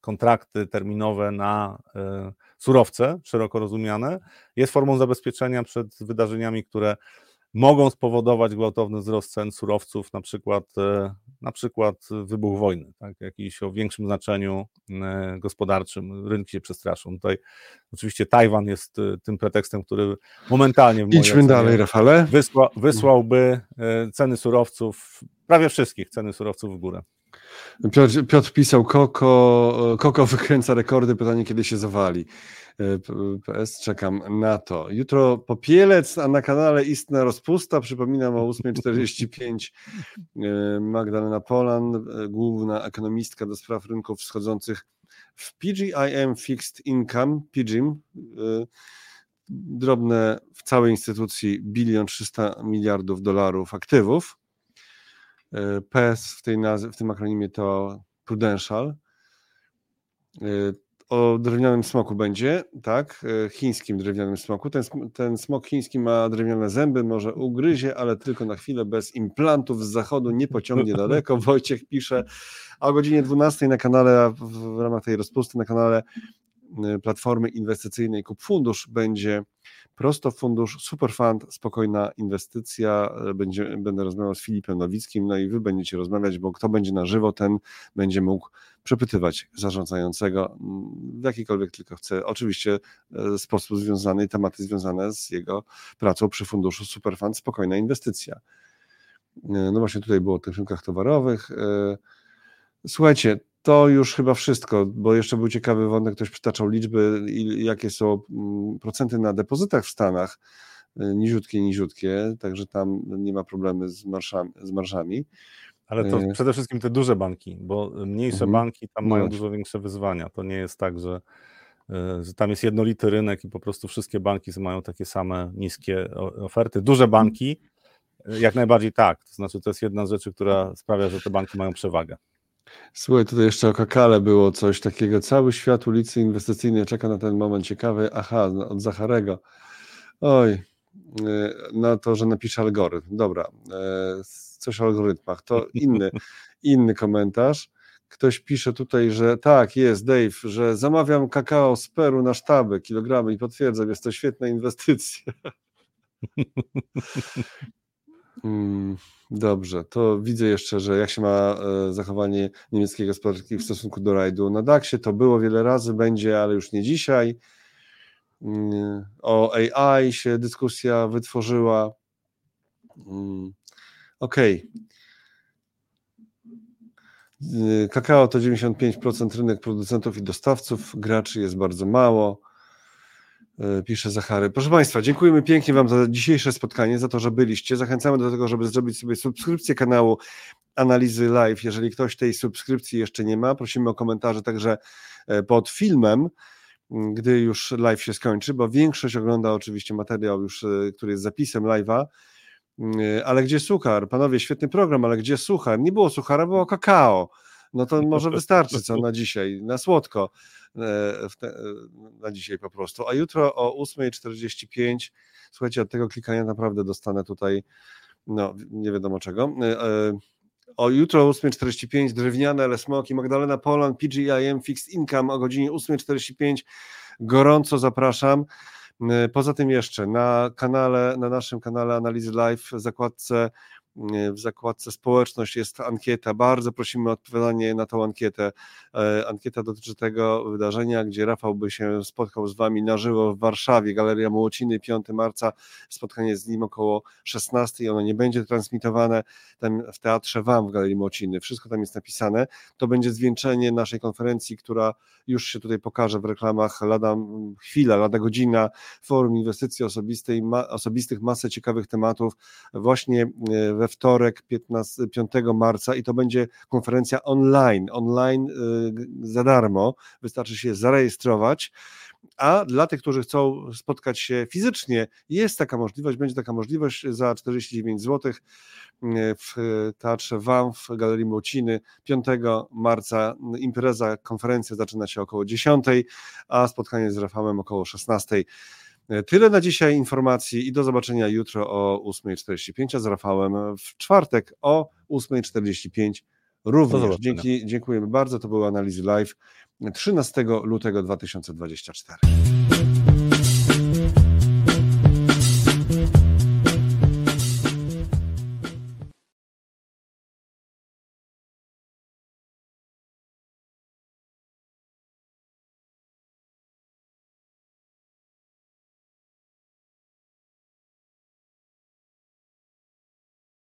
S3: kontrakty terminowe na e, surowce, szeroko rozumiane, jest formą zabezpieczenia przed wydarzeniami, które mogą spowodować gwałtowny wzrost cen surowców, na przykład, e, na przykład wybuch wojny, tak, jakiś o większym znaczeniu gospodarczym, rynki się przestraszą. Tutaj oczywiście Tajwan jest tym pretekstem, który momentalnie w
S1: Idźmy dalej, Rafale.
S3: Wysła, wysłałby ceny surowców, prawie wszystkich ceny surowców w górę.
S1: Piotr, Piotr pisał, Koko, Koko wykręca rekordy, pytanie kiedy się zawali. E, PS, czekam na to. Jutro popielec, a na kanale istna rozpusta, przypominam o 8.45 e, Magdalena Polan, e, główna ekonomistka do spraw rynków wschodzących w PGIM Fixed Income, PGIM, drobne w całej instytucji bilion 300 miliardów dolarów aktywów. PES w, tej nazwie, w tym akronimie to Prudential. E, o drewnianym smoku będzie, tak, e, chińskim drewnianym smoku. Ten, ten smok chiński ma drewniane zęby, może ugryzie, ale tylko na chwilę, bez implantów z zachodu, nie pociągnie daleko. Wojciech pisze, a o godzinie 12 na kanale, w ramach tej rozpusty, na kanale e, Platformy Inwestycyjnej Kup Fundusz będzie Prosto fundusz, superfund, spokojna inwestycja. Będzie, będę rozmawiał z Filipem Nowickim, no i wy będziecie rozmawiać, bo kto będzie na żywo, ten będzie mógł przepytywać zarządzającego w jakikolwiek tylko chce. Oczywiście e, sposób związany i tematy związane z jego pracą przy funduszu Superfund, spokojna inwestycja. E, no właśnie tutaj było o tych rynkach towarowych. E, słuchajcie, to już chyba wszystko, bo jeszcze był ciekawy wątek, ktoś przytaczał liczby, jakie są mm, procenty na depozytach w Stanach, y, niziutkie, niziutkie, także tam nie ma problemy z, marszami, z.
S3: Ale to y. przede wszystkim te duże banki, bo mniejsze mhm. banki tam mają no dużo większe wyzwania. To nie jest tak, że, y, że tam jest jednolity rynek i po prostu wszystkie banki mają takie same niskie oferty. Duże banki jak najbardziej tak. To znaczy, to jest jedna z rzeczy, która sprawia, że te banki mają przewagę.
S1: Słuchaj, tutaj jeszcze o Kakale było coś takiego. Cały świat ulicy Inwestycyjnej czeka na ten moment ciekawy. Aha, od Zacharego. Oj, e, na to, że napisze algorytm. Dobra, e, coś o algorytmach. To inny, inny komentarz. Ktoś pisze tutaj, że tak, jest Dave, że zamawiam kakao z Peru na sztaby, kilogramy i potwierdzam, jest to świetna inwestycja. Mm, dobrze, to widzę jeszcze, że jak się ma e, zachowanie niemieckiej gospodarki w stosunku do rajdu na DAX-ie, to było wiele razy, będzie, ale już nie dzisiaj. Mm, o AI się dyskusja wytworzyła. Mm, okej. Okay. Kakao to 95% rynek producentów i dostawców, graczy jest bardzo mało. E, pisze Zachary. Proszę Państwa, dziękujemy pięknie Wam za dzisiejsze spotkanie, za to, że byliście. Zachęcamy do tego, żeby zrobić sobie subskrypcję kanału Analizy Live. Jeżeli ktoś tej subskrypcji jeszcze nie ma, prosimy o komentarze także e, pod filmem, gdy już live się skończy, bo większość ogląda oczywiście materiał już, e, który jest zapisem live'a. Ale gdzie suchar? Panowie, świetny program, ale gdzie suchar? Nie było suchara, było kakao. No to może wystarczy co na dzisiaj, na słodko. E, te, e, na dzisiaj po prostu. A jutro o 8.45, słuchajcie, od tego klikania naprawdę dostanę tutaj, no nie wiadomo czego. E, o jutro o 8.45 drewniane ale smoki Magdalena Polan, PGIM Fixed Income o godzinie 8.45. Gorąco zapraszam. Poza tym jeszcze na kanale, na naszym kanale Analizy Live w zakładce w zakładce społeczność jest ankieta. Bardzo prosimy o odpowiadanie na tą ankietę. E, ankieta dotyczy tego wydarzenia, gdzie Rafał by się spotkał z Wami na żywo w Warszawie, Galeria Młociny, 5 marca. Spotkanie z nim około 16. Ono nie będzie transmitowane tam w Teatrze Wam w Galerii Młociny. Wszystko tam jest napisane. To będzie zwieńczenie naszej konferencji, która już się tutaj pokaże w reklamach lada chwila, lada godzina. Forum Inwestycji Osobistej, ma, Osobistych, masę ciekawych tematów właśnie e, w we wtorek 15, 5 marca i to będzie konferencja online, online za darmo, wystarczy się zarejestrować a dla tych, którzy chcą spotkać się fizycznie, jest taka możliwość, będzie taka możliwość za 49 zł w Teatrze WAM w Galerii Młociny 5 marca. Impreza, konferencja zaczyna się około 10, a spotkanie z Rafałem około 16. Tyle na dzisiaj informacji i do zobaczenia jutro o 8.45, a z Rafałem w czwartek o 8.45 również. Dzięki, dziękujemy bardzo. To były analizy live 13 lutego 2024.